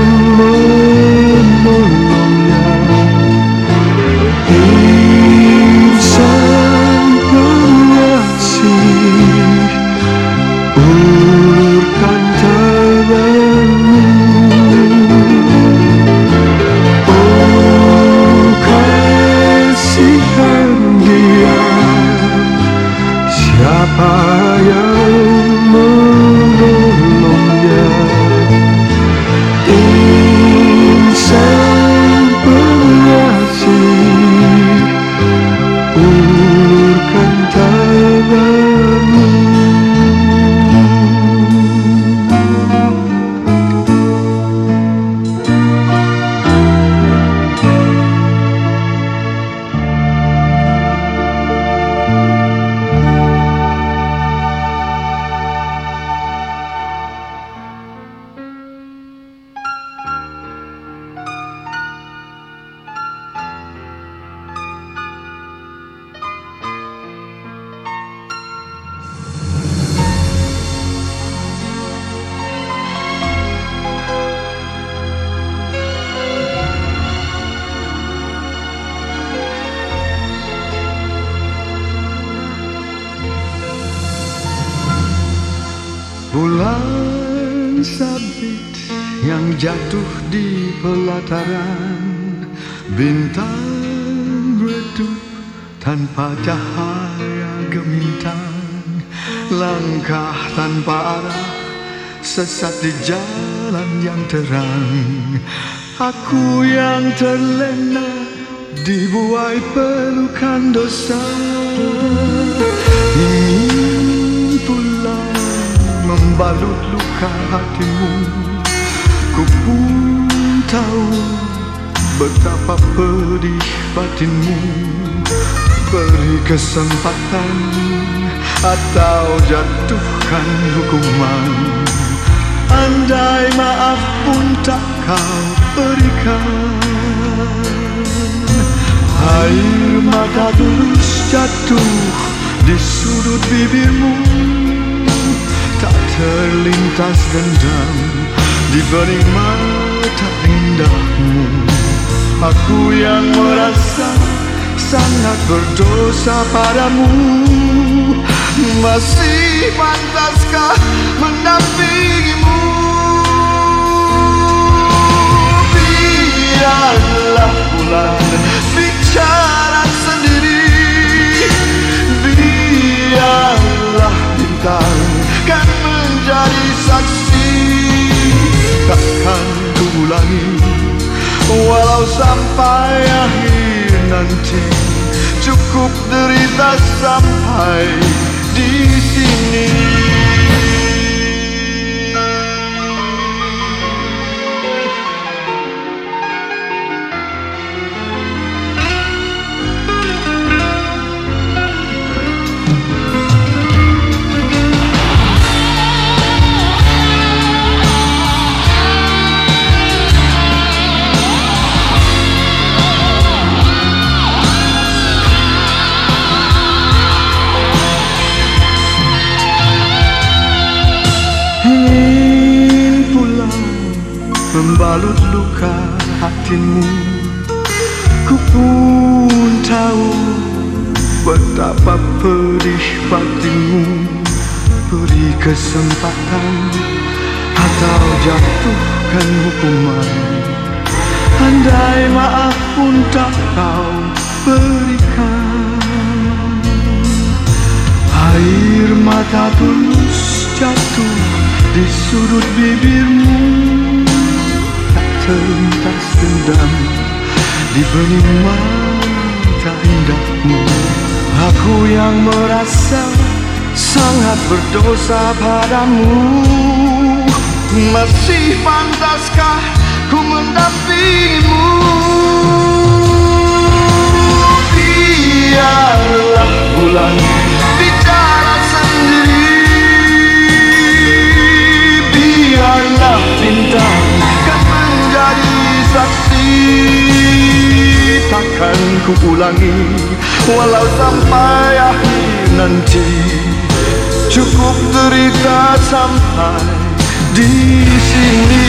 terlena dibuai pelukan dosa. Ingin pulang membalut luka hatimu. Ku pun tahu betapa pedih batinmu. Beri kesempatan atau jatuhkan hukuman. Andai maaf pun tak kau berikan Air mata tulus jatuh di sudut bibirmu. Tak terlintas dendam di bening mata indahmu. Aku yang merasa sangat berdosa padamu. Masih pantaskah mendampingimu? Biarlah bulan bicara sendiri. Biarlah bintang kan menjadi saksi. Takkan ku ulangi Walau sampai akhir nanti. Cukup derita sampai di sini membalut luka hatimu. Ku pun tahu betapa pedih batinmu Beri kesempatan atau jatuhkan hukuman Andai maaf pun tak kau berikan. Air mata tulus jatuh di sudut bibirmu Terlintas dendam di bening mata indahmu. Aku yang merasa sangat berdosa padamu. Masih pantaskah ku mendampingimu? Biarlah bulan bicara sendiri. Biarlah bintang Takkan ku ulangi walau sampai akhir nanti. Cukup derita sampai di sini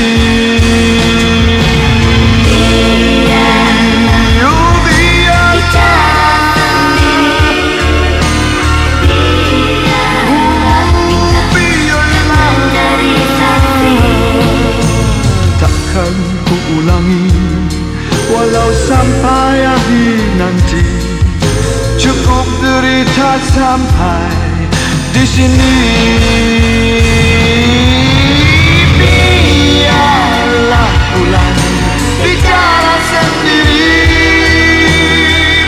nanti. Cukup derita sampai di sini. Biarlah bulan bicara sendiri.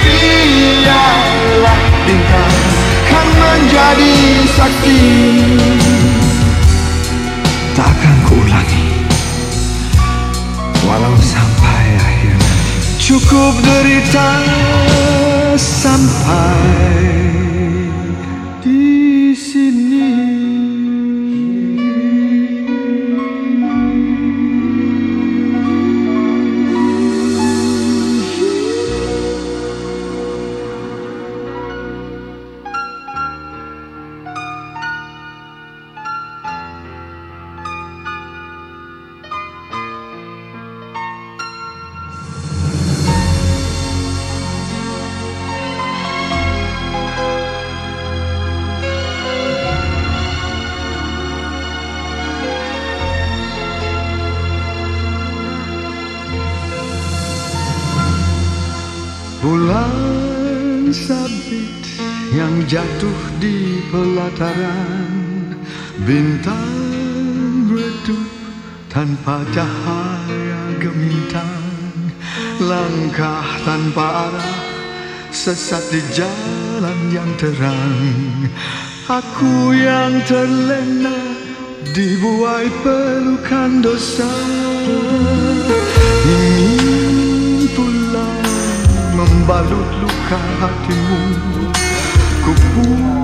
Biarlah bintang kan menjadi saksi. Takkan Cukup derita sampai pelataran Bintang redup tanpa cahaya gemintang. Langkah tanpa arah Sesat di jalan yang terang. Aku yang terlena Dibuai pelukan dosa. Ingin pulang Membalut luka hatimu. Ku pun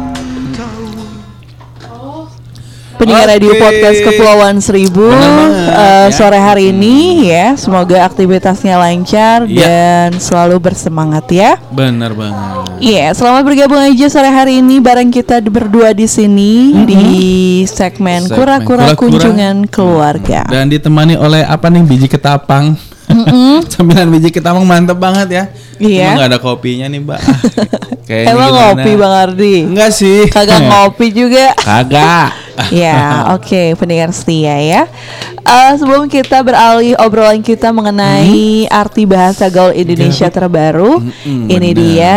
Pendengar radio Oke. podcast Kepulauan Seribu ya. sore hari ini ya semoga aktivitasnya lancar Iya. dan selalu bersemangat ya. Benar banget. Iya, selamat bergabung aja sore hari ini bareng kita berdua di sini di segmen kura-kura kunjungan keluarga. Dan ditemani oleh apa nih biji ketapang. Cemilan biji ketapang mantep banget ya. Iya. Cuma nggak ada kopinya nih mbak. Ah, kayaknya Emang gimana? ngopi Bang Ardi? Enggak sih. Kagak ngopi juga. Kagak. Ya, oke pendengar setia ya. Eh, sebelum kita beralih obrolan kita mengenai arti bahasa gaul Indonesia terbaru, Mm-mm, ini benar. dia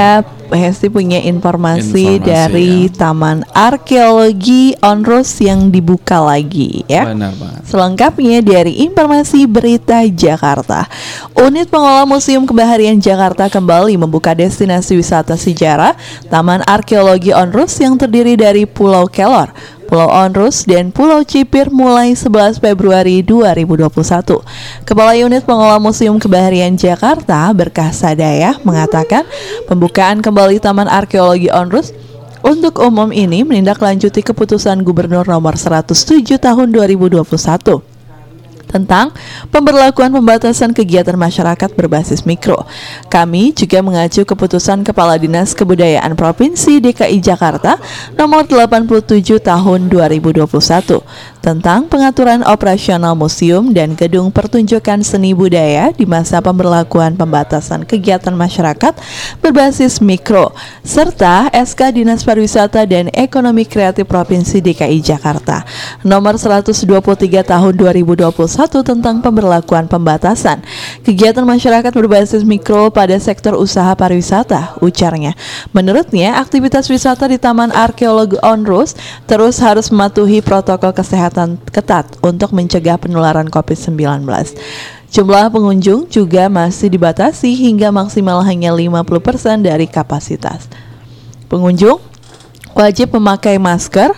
Hesti punya informasi, Informasi, dari ya. Taman Arkeologi Onrus yang dibuka lagi ya. Benar banget. Selengkapnya dari informasi berita Jakarta. Unit pengelola Museum Kebaharian Jakarta kembali membuka destinasi wisata sejarah Taman Arkeologi Onrus yang terdiri dari Pulau Kelor, Pulau Onrus dan Pulau Cipir mulai 11 Februari 2021. Kepala Unit Pengelola Museum Kebaharian Jakarta Berkah Sadaya mengatakan pembukaan kembali Taman Arkeologi Onrus untuk umum ini menindaklanjuti keputusan Gubernur nomor 107 tahun 2021 tentang pemberlakuan pembatasan kegiatan masyarakat berbasis mikro. Kami juga mengacu keputusan Kepala Dinas Kebudayaan Provinsi DKI Jakarta nomor 87 tahun 2021 tentang pengaturan operasional museum dan gedung pertunjukan seni budaya di masa pemberlakuan pembatasan kegiatan masyarakat berbasis mikro serta SK Dinas Pariwisata dan Ekonomi Kreatif Provinsi DKI Jakarta nomor 123 tahun 2021 tentang pemberlakuan pembatasan kegiatan masyarakat berbasis mikro pada sektor usaha pariwisata ujarnya. Menurutnya aktivitas wisata di Taman Arkeologi Onrus terus harus mematuhi protokol kesehatan ketat untuk mencegah penularan COVID-19. Jumlah pengunjung juga masih dibatasi hingga maksimal hanya 50% dari kapasitas. Pengunjung wajib memakai masker,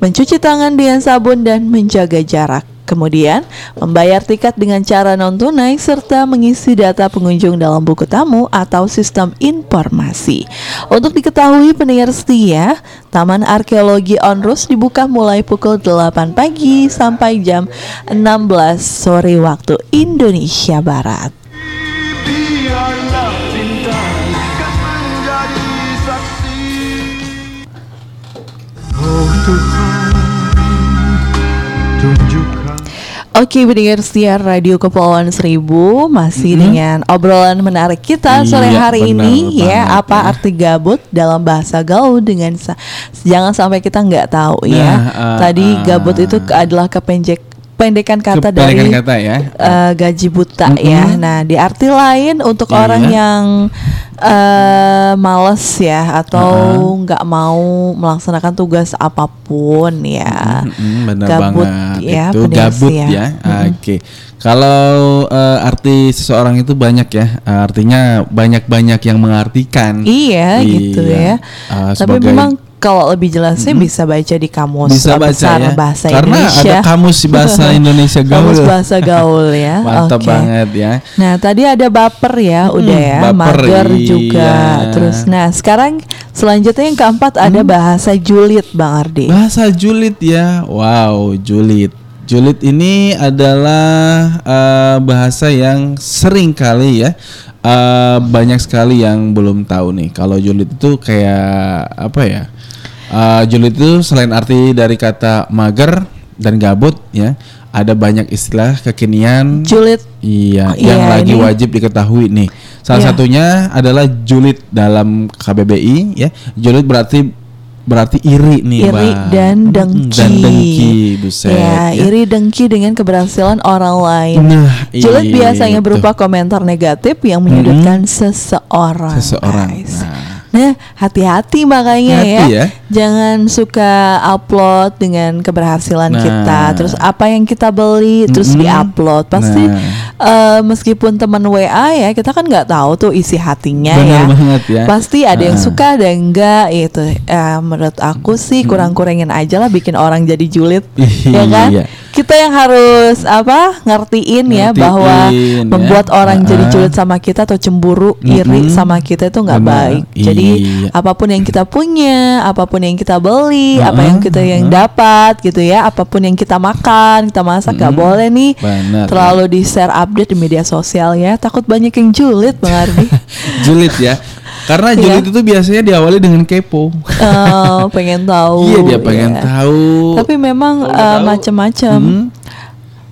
mencuci tangan dengan sabun dan menjaga jarak. Kemudian, membayar tiket dengan cara non-tunai serta mengisi data pengunjung dalam buku tamu atau sistem informasi. Untuk diketahui pendengar setia, Taman Arkeologi Onrus dibuka mulai pukul 8 pagi sampai jam 16 sore waktu Indonesia Barat. Oh Tuhan Oke, pendengar setia Radio Kepulauan Seribu masih dengan obrolan menarik kita sore Iya, hari benar ini ya. banget Apa ya. arti gabut dalam bahasa gaul dengan sa- jangan sampai kita nggak tahu ya. Nah, eh, Tadi eh. gabut itu ke- adalah kepenjek pendekan kata Kependekan dari kata ya. eh, gaji buta ya. Nah, di arti lain untuk Iya. orang yang eh males ya atau nggak mau melaksanakan tugas apa pun ya. Mm-mm, benar Gabut banget ya, itu gabut setia. ya. Oke. Kalau eh, arti seseorang itu banyak ya. Artinya banyak-banyak yang mengartikan. Iya, gitu ya. Eh, Tapi memang kalau lebih jelasnya bisa baca di kamus bisa baca besar ya. bahasa Karena Indonesia. ada kamus bahasa Indonesia gaul. Kamus bahasa gaul ya. Mantap Oke. banget ya. Nah, tadi ada baper ya, udah ya, baper, mager iya. juga. Terus nah, sekarang selanjutnya yang keempat ada bahasa julid, Bang Ardi. Bahasa julid ya. Wow, julid. Julid ini adalah eh, bahasa yang sering kali ya eh, banyak sekali yang belum tahu nih. Kalau julid itu kayak apa ya? Eh, julid itu selain arti dari kata mager dan gabut ya, ada banyak istilah kekinian Julid Iya, Iya, yang lagi ini- wajib diketahui nih. Salah Iya. satunya adalah julid dalam KBBI ya. Julid berarti berarti iri nih, iri Bang. dan dengki. Dan dengki, buset. Ya, ya. iri dengki dengan keberhasilan orang lain. Nah, Julid itu. biasanya berupa komentar negatif yang menyudutkan seseorang. seseorang. guys. Nah, Nah, hati-hati makanya Hati ya. ya. Jangan suka upload dengan keberhasilan Nah. kita. Terus apa yang kita beli terus Mm-mm. diupload. Pasti Nah. eh, meskipun teman WA ya, kita kan nggak tahu tuh isi hatinya Benar ya. banget ya. Pasti ada yang Ah. suka, ada yang enggak gitu. Eh, menurut aku sih kurang-kurangin aja lah bikin orang jadi julid, ya kan? Iya. Kita yang harus apa ngertiin, ya Ngertiin, bahwa ya. membuat orang jadi Ah. julid sama kita atau cemburu, iri Mm-mm. sama kita itu nggak baik. Jadi Iya. apa pun yang kita punya, apa pun yang kita beli, Uh-uh, apa yang kita yang dapat gitu ya, apa pun yang kita makan, kita masak nggak Mm-mm. boleh nih Benar, terlalu di share update di media sosial ya. Takut banyak yang julid, Bang Ardi. julid ya. Karena Iya. julid itu biasanya diawali dengan kepo. Eh, pengen tahu. iya dia pengen ya. tahu. Tapi memang udah eh, macam-macam. hmm,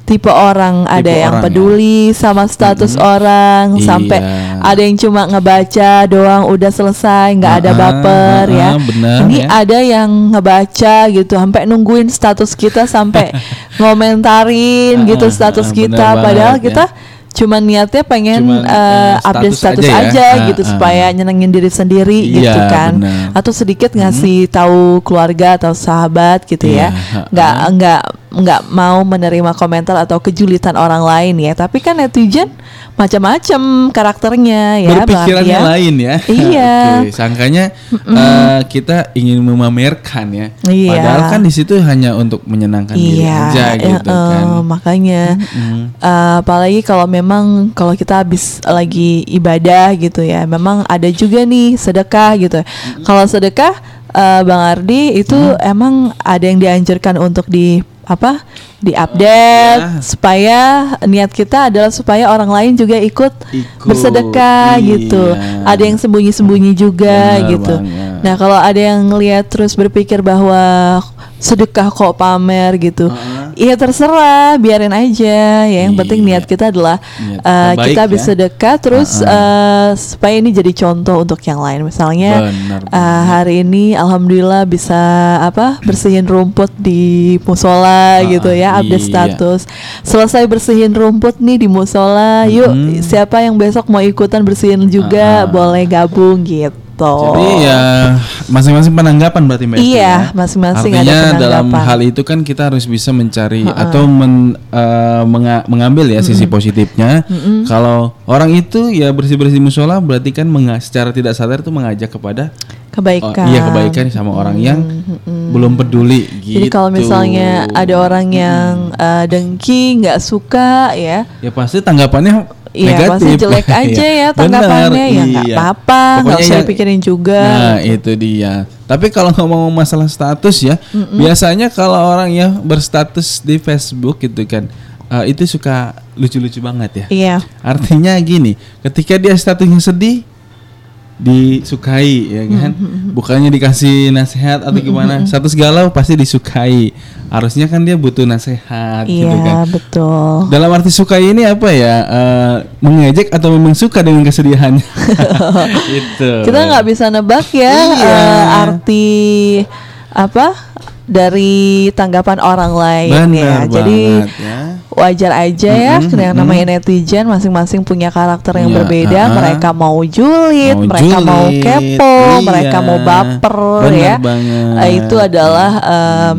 Tipe orang ada Tipe yang orang ya. peduli sama status orang Iya. sampai ada yang cuma ngebaca doang udah selesai nggak ada Ah, baper ah, ya. ah, benar Ini ya. ada yang ngebaca gitu sampai nungguin status kita sampai ngomentarin gitu status ah, kita padahal banget ya. Kita cuma niatnya pengen Cuman, eh, update status status aja aja, ya. gitu Ah, ah. supaya nyenengin diri sendiri Iya, gitu kan benar. atau sedikit ngasih tahu keluarga atau sahabat gitu Iya, ya nggak nggak nggak mau menerima komentar atau kejulitan orang lain ya tapi kan netizen macam-macam karakternya ya berpikirannya ya. lain ya. Iya. Oke, sangkanya eh, kita ingin memamerkan ya. Iya. Padahal kan di situ hanya untuk menyenangkan diri Iya, aja eh, gitu kan. eh, makanya Mm. eh, apalagi kalau memang kalau kita habis lagi ibadah gitu ya, memang ada juga nih sedekah gitu. Kalau sedekah eh, Bang Ardi itu emang ada yang dianjurkan untuk di apa? di update ya. supaya niat kita adalah supaya orang lain juga ikut, Ikut, bersedekah iya. gitu. Ada yang sembunyi-sembunyi juga Benar gitu. banget. Nah, kalau ada yang ngelihat terus berpikir bahwa sedekah kok pamer gitu. Iya terserah, biarin aja. Ya, yang penting niat kita adalah Niat terbaik kita ya. bisa sedekah terus eh, supaya ini jadi contoh untuk yang lain. Misalnya Benar, eh, hari ini alhamdulillah bisa apa? bersihin rumput di musola gitu ya, update iya. status. Selesai bersihin rumput nih di musola, yuk siapa yang besok mau ikutan bersihin juga boleh gabung gitu. Jadi ya masing-masing penanggapan berarti Mbak Iya, ya. masing-masing ada Artinya dalam penanggapan. hal itu kan kita harus bisa mencari atau men- eh, menga- mengambil ya sisi positifnya. Kalau orang itu ya bersih-bersih musola berarti kan secara tidak sadar itu mengajak kepada kebaikan. Oh, iya kebaikan sama orang yang belum peduli gitu. Jadi kalau misalnya ada orang yang eh, dengki, nggak suka ya, ya pasti tanggapannya Iya negatif. pasti jelek aja ya tanggapannya ya nggak iya. apa-apa, nggak usah yang- dipikirin juga. Nah itu dia. Tapi kalau ngomong masalah status ya, biasanya kalau orang ya berstatus di Facebook gitu kan, eh, itu suka lucu-lucu banget ya. Iya, Artinya gini, ketika dia statusnya sedih, disukai ya kan, bukannya dikasih nasihat atau gimana, status galau pasti disukai. Harusnya kan dia butuh nasihat gitu iya kan. betul. Dalam arti suka ini apa ya? eh, mengejek atau memang suka dengan kesedihannya? itu. Kita nggak bisa nebak ya Iya. eh, arti apa dari tanggapan orang lain ya. Benar Jadi ya. wajar aja ya Mm-mm, yang namanya netizen masing-masing punya karakter yang Iya, berbeda uh-uh. mereka mau julid Mau mereka mau julid, kepo iya. mereka mau baper Benar ya banget. Eh, itu adalah em,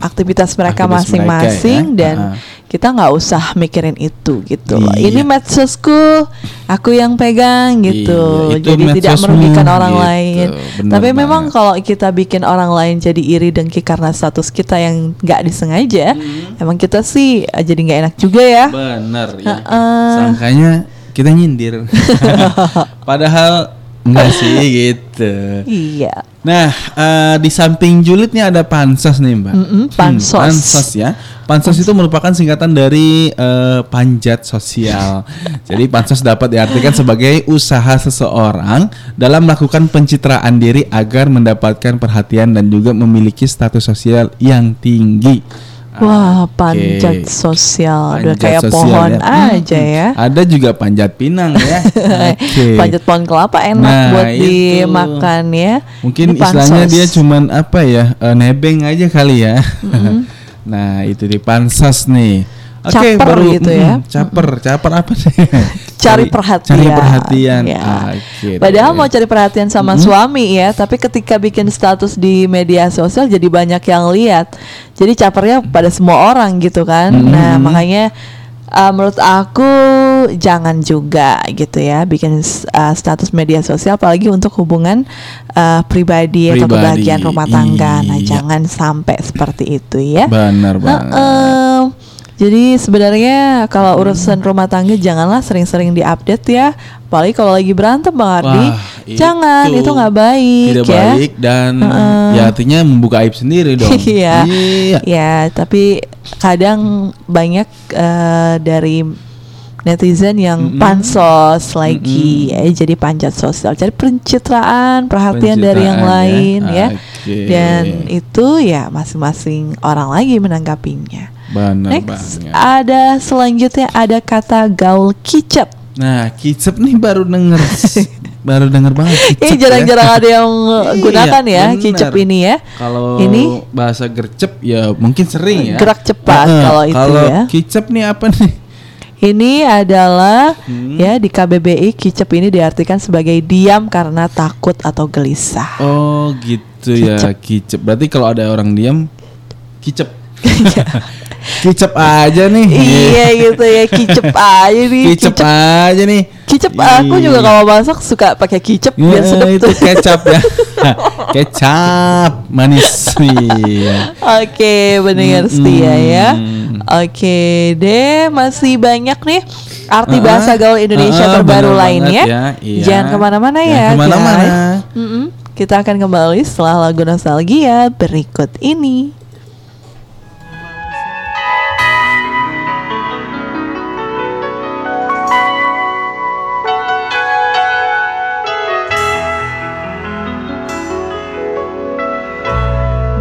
aktivitas mereka masing-masing ya, dan uh-uh. kita nggak usah mikirin itu gitu loh. Iya. ini medsosku aku yang pegang gitu Iya, jadi tidak merugikan orang gitu. lain Benar tapi memang banget. kalau kita bikin orang lain jadi iri dengki karena status kita yang nggak disengaja Hmm. emang kita sih eh, jadi nggak enak juga ya Benar ya. Heeh. Sangkanya kita nyindir. Padahal enggak sih gitu. iya Nah, eh, di samping julidnya ada pansos nih, Mbak. Mm-mm, pansos. pansos ya. Pansos itu merupakan singkatan dari eh, panjat sosial. Jadi pansos dapat diartikan sebagai usaha seseorang dalam melakukan pencitraan diri agar mendapatkan perhatian dan juga memiliki status sosial yang tinggi. Wah panjat sosial udah kayak sosial pohon ya. aja ya Ada juga panjat pinang ya. Oke. panjat pohon kelapa enak Nah, buat itu. dimakan ya Mungkin Ini istilahnya dia cuman apa ya eh, nebeng aja kali ya. nah itu di pansos nih. Oke Caper baru gitu ya. mm, caper, caper apa sih? cari, Cari- perhatian. cari perhatian. Ya. Oke, Padahal deh. mau cari perhatian sama suami ya, tapi ketika bikin status di media sosial jadi banyak yang lihat. Jadi capernya pada semua orang gitu kan. Nah, makanya uh, menurut aku jangan juga gitu ya bikin uh, status media sosial apalagi untuk hubungan uh, pribadi, atau Pribadi, kebahagiaan rumah tangga. Nah, iya. jangan sampai seperti itu ya. Benar banget. Heeh. Jadi sebenarnya kalau urusan rumah tangga janganlah sering-sering diupdate ya. Apalagi kalau lagi berantem Bang Ardi. Wah, Jangan, itu nggak baik Tidak ya. baik dan Heeh. ya artinya membuka aib sendiri dong. Iya. Iya. Ya, tapi kadang banyak eh, dari netizen yang pansos lagi ya jadi panjat sosial cari pencitraan perhatian dari yang Pencitraan ya. lain ya, Oke. dan itu ya masing-masing orang lagi menanggapinya Benar Next banget. ada selanjutnya ada kata gaul kicep. Nah, kicep nih baru denger baru denger banget kicep Ini jarang-jarang ya. ada yang Iya, gunakan ya benar. kicep ini ya. Kalau Ini- bahasa gercep ya mungkin sering ya. Gerak cepat Heeh, kalau itu kalau ya. kicep nih apa nih? Ini adalah Hmm. ya di KBBI kicep ini diartikan sebagai diam karena takut atau gelisah. Oh, gitu ya kicep. Berarti kalau ada orang diam kicep. kicep aja nih. iya gitu ya kicep aja nih. Kicep aja nih. Kicep aku juga kalau masak suka pakai kicep biar Ya, sedap itu tuh. kecap ya. kecap manis. Iya. Oke, pendengar Mm-mm. setia ya. Oke deh, masih banyak nih arti Ah, bahasa gaul Indonesia ah, terbaru benar lainnya. ya, iya. Jangan ke mana-mana ya, ke mana-mana. Kita akan kembali setelah lagu nostalgia berikut ini.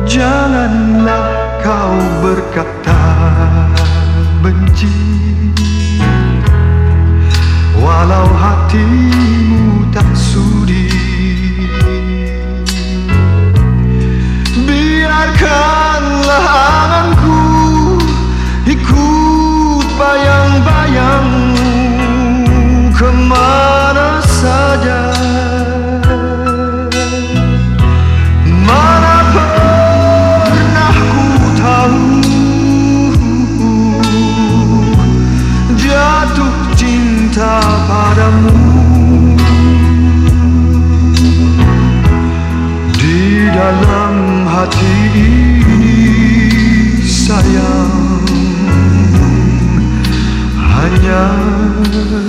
Janganlah kau berkata benci. Walau hatimu tak sudi. Biarkanlah anganku dalam hati ini sayang Hanya namamu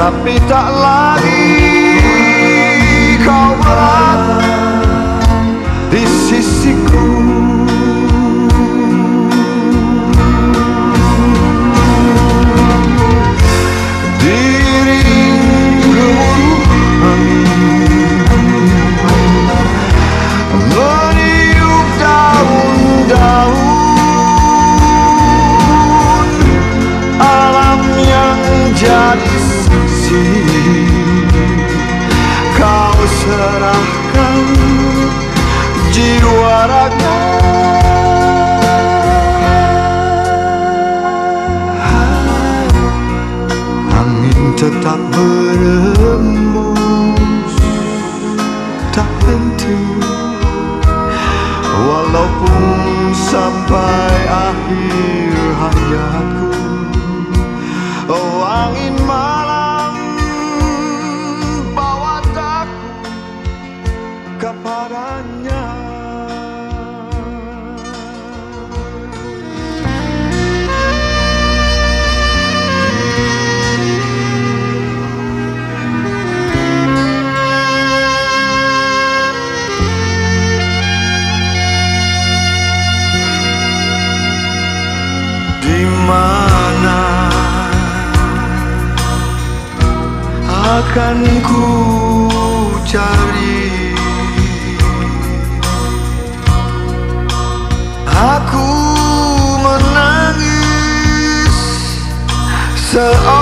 tapi tak lama kitaplarım akan ku cari. Aku menangis seorang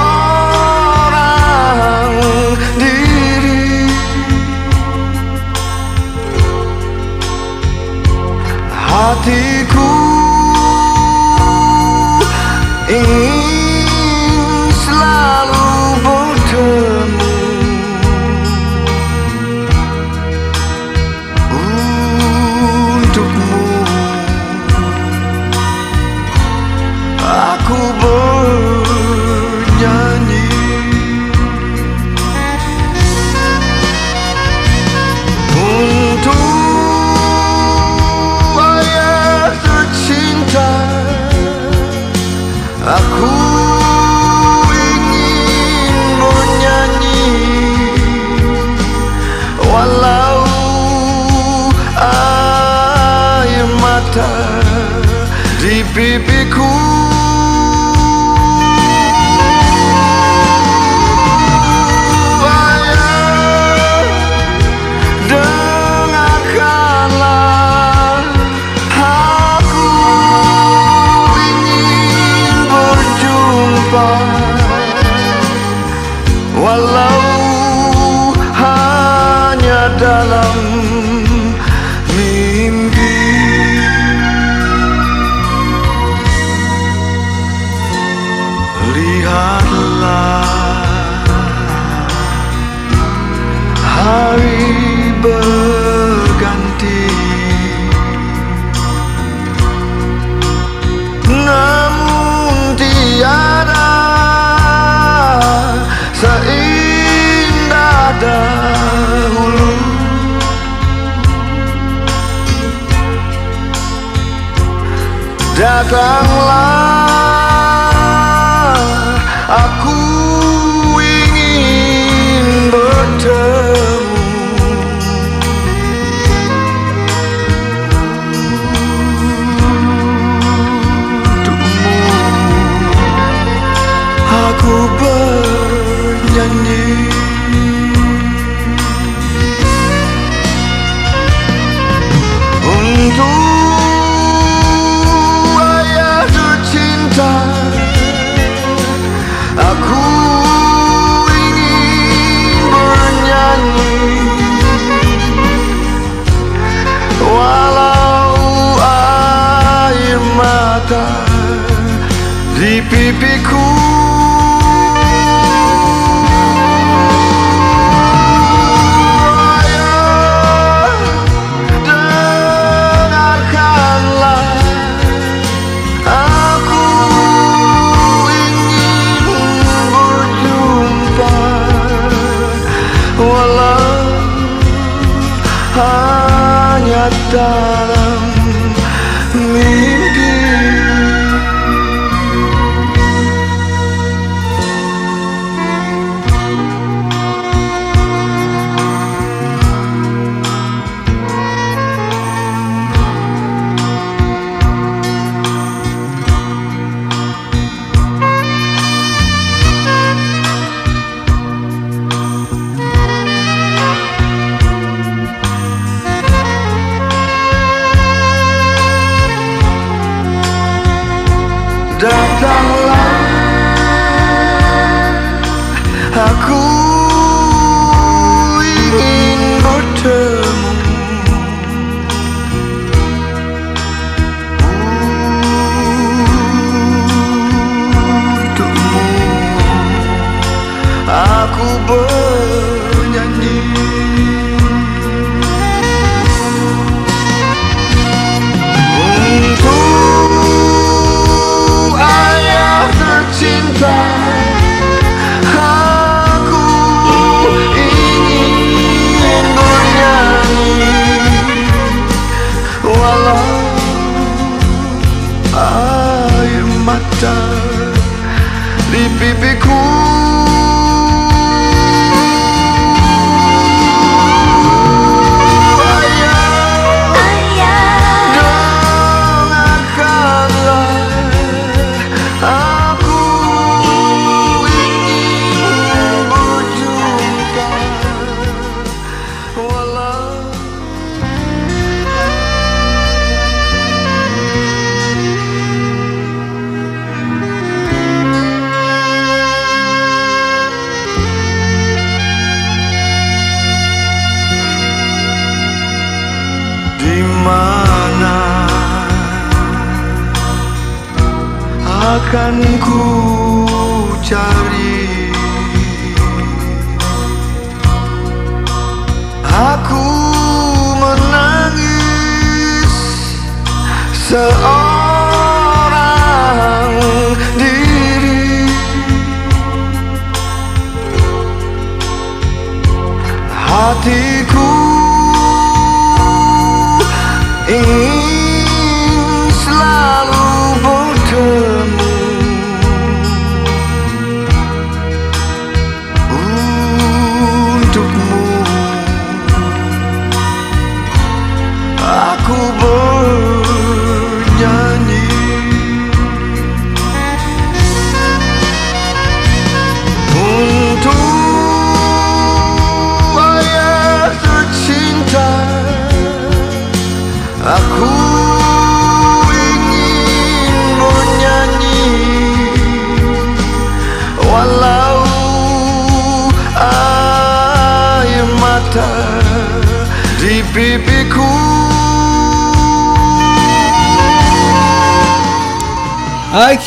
ingin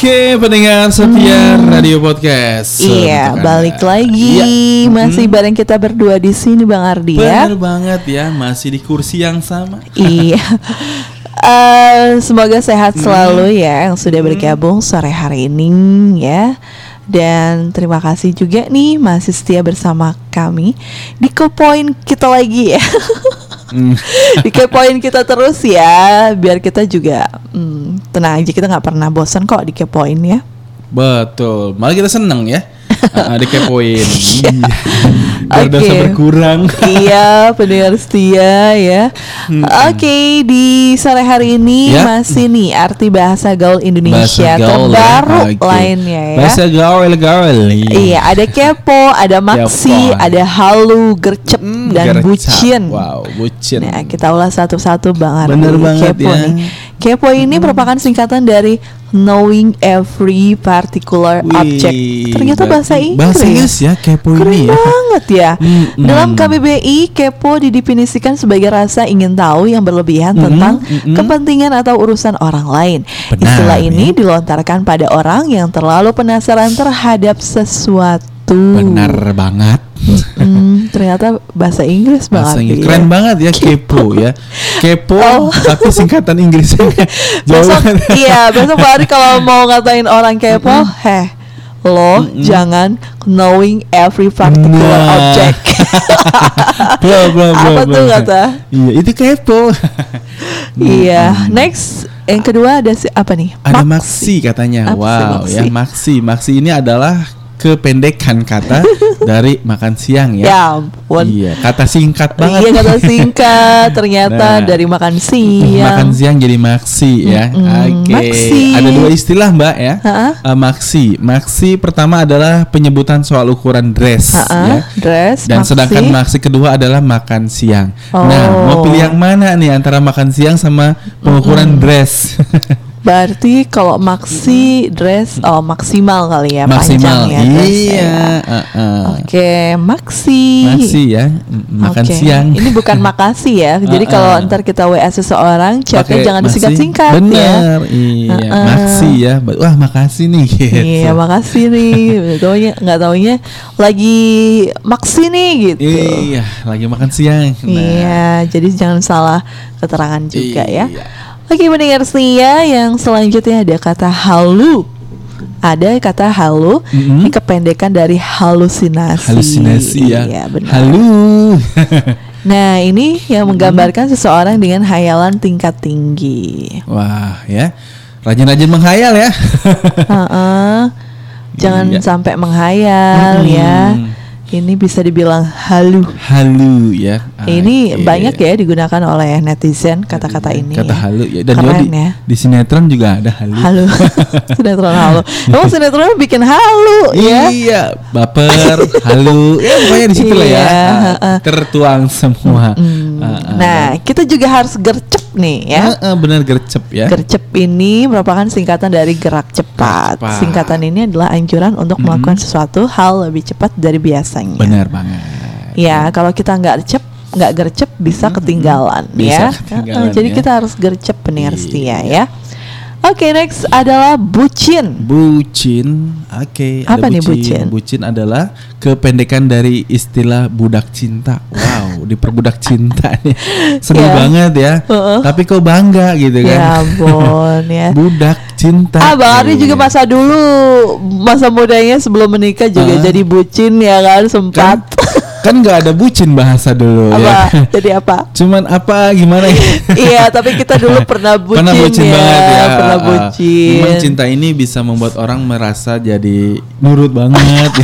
Oke, pendengar setia Radio Podcast. Iya, balik lagi Iya. masih bareng kita berdua di sini Bang Ardi ya. Benar banget ya, masih di kursi yang sama. iya. Eh, semoga sehat selalu ya yang sudah bergabung sore hari ini ya. Dan terima kasih juga nih masih setia bersama kami di Kepoin kita lagi ya. Hmm. Dikepoin kita terus ya, biar kita juga hmm, tenang aja kita nggak pernah bosan kok dikepoin ya. Betul, malah kita seneng ya. Uh, dikepoin. Iya. Biar Oke. dosa berkurang. iya, pendengar setia ya. Oke, di sore hari ini Ya. masih nih arti bahasa gaul Indonesia Bahasa gaul ya. terbaru Oke. lainnya ya. Bahasa gaul gaul. Iya, ada kepo, ada maksi, Kepo. ada halu, gercep, Hmm, dan gercep. bucin. Wow, bucin. Nah, kita ulas satu-satu Bang Ardi. Bener banget kepo ya. nih. Kepo ini merupakan singkatan dari knowing every particular Wih, object. Ternyata bahasa Inggris. Bahasa Inggris ya, kepo Keren ini ya. banget ya. Mm-mm. Dalam KBBI, kepo didefinisikan sebagai rasa ingin tahu yang berlebihan Mm-mm, tentang mm-mm. kepentingan atau urusan orang lain. Benar, Istilah ya. ini dilontarkan pada orang yang terlalu penasaran terhadap sesuatu. Benar banget. Hmm, ternyata bahasa Inggris Bahasa banget. Inggris ya. keren banget ya kepo ya. Kepo Oh. tapi singkatan Inggrisnya jauh besok iya besok Pak Ari kalau mau ngatain orang kepo heh lo jangan knowing every particular Nah. object Bro, bro, bro, Apa bro. tuh kata? Iya, itu kepo. iya next yang kedua ada si apa nih Ada Max. maksi katanya. Apa sih wow, maksi? ya maksi. Maksi ini adalah kependekan kata dari makan siang ya. ya ampun Iya, kata singkat banget. Iya kata singkat ternyata Nah. dari makan siang. Makan siang jadi maksi ya. Mm-mm, Oke. maksi. Ada dua istilah Mbak ya. Eh, maksi. Maksi pertama adalah penyebutan soal ukuran dress Ha-ha, ya. dress, Dan maksi. sedangkan maksi kedua adalah makan siang. Oh. Nah, mau pilih yang mana nih antara makan siang sama pengukuran dress? Berarti kalau maksi dress oh maksimal kali ya Maksimal. panjang ya dressnya. Iya. uh-uh. Oke, maksi. Maksi ya. Mm, Makan Oke. siang. Ini bukan makasih ya. Jadi Uh-uh. kalau ntar kita WA seseorang, chatnya jangan disingkat-singkat ya. Iya. Uh-uh. Maksi ya. Ba- Wah, makasih nih gitu. Iya, makasih nih. Taunya nggak taunya lagi maksi nih gitu. Iya, lagi makan siang. Nah, Iya, jadi jangan salah keterangan juga ya. Oke, mendengar setia yang selanjutnya ada kata halu. Ada kata halu, Mm-mm. ini kependekan dari halusinasi. Halusinasi ya. Iya, benar. Halo. Nah, ini yang menggambarkan seseorang dengan hayalan tingkat tinggi. Wah, ya. Rajin-rajin menghayal ya. Heeh. Jangan Iya. sampai menghayal Mm-mm. ya. Ini bisa dibilang halu. Halo ya. Ini Oke. banyak ya digunakan oleh netizen kata-kata ini. Kata halo ya. Dan Keren juga di, ya. di sinetron juga ada halo. Halu. sinetron halu. Emang sinetron bikin halu ya? Iya, baper, halo. Ya pokoknya di situ lah ya. Iya, Ah. Tertuang semua. Hmm. Ah, ah. Nah, kita juga harus gercep nih ya. Ah, ah, benar gercep ya. Gercep ini merupakan singkatan dari gerak cepat. Cepat. Singkatan ini adalah anjuran untuk melakukan sesuatu hal lebih cepat dari biasanya. Benar banget. Ya, kalau kita nggak gercep, nggak gercep bisa ketinggalan Bisa ya. ketinggalan, Heeh, Jadi ya. kita harus gercep pendengar Iya. setia ya. Oke, next adalah bucin. Bucin, oke. ada Apa nih bucin? Bucin adalah kependekan dari istilah budak cinta. Wow, diperbudak cinta nih. Sedih Ya. banget ya. Heeh. Tapi kok bangga gitu kan? Ya ampun ya. budak cinta. Ah, Bang Ardi juga Iya. masa dulu masa mudanya sebelum menikah juga Ah. jadi bucin ya kan kan sempat. kan nggak ada bucin bahasa dulu apa? ya. Jadi apa? Cuman apa gimana ya? iya, tapi kita dulu pernah bucin, Pernah bucin ya. banget ya. Pernah Ah, ah. bucin. Memang cinta ini bisa membuat orang merasa jadi nurut banget.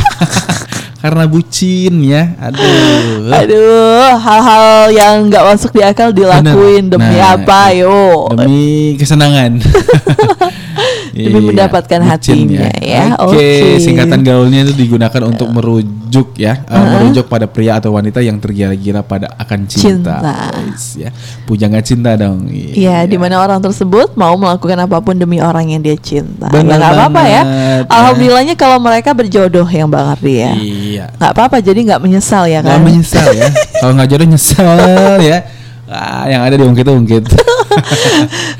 Karena bucin ya. Aduh. Aduh, hal-hal yang nggak masuk di akal dilakuin Bener. demi Nah, apa, yo? Demi kesenangan. Demi mendapatkan hatinya, ya. Oke, Oke. singkatan gaulnya itu digunakan untuk merujuk ya, uh, merujuk pada pria atau wanita yang tergila-gila pada akan cinta. Cinta. Wis, ya. Pujangga cinta dong. Iya, di mana orang tersebut mau melakukan apa pun demi orang yang dia cinta. Ya nggak apa-apa ya. ya. Alhamdulillahnya kalau mereka berjodoh yang Bang Ardi ya. Iya. Nggak apa-apa, jadi nggak menyesal ya Nggak kan? menyesal ya. Kalau nggak jodoh nyesel ya. Ah, yang ada diungkit-ungkit.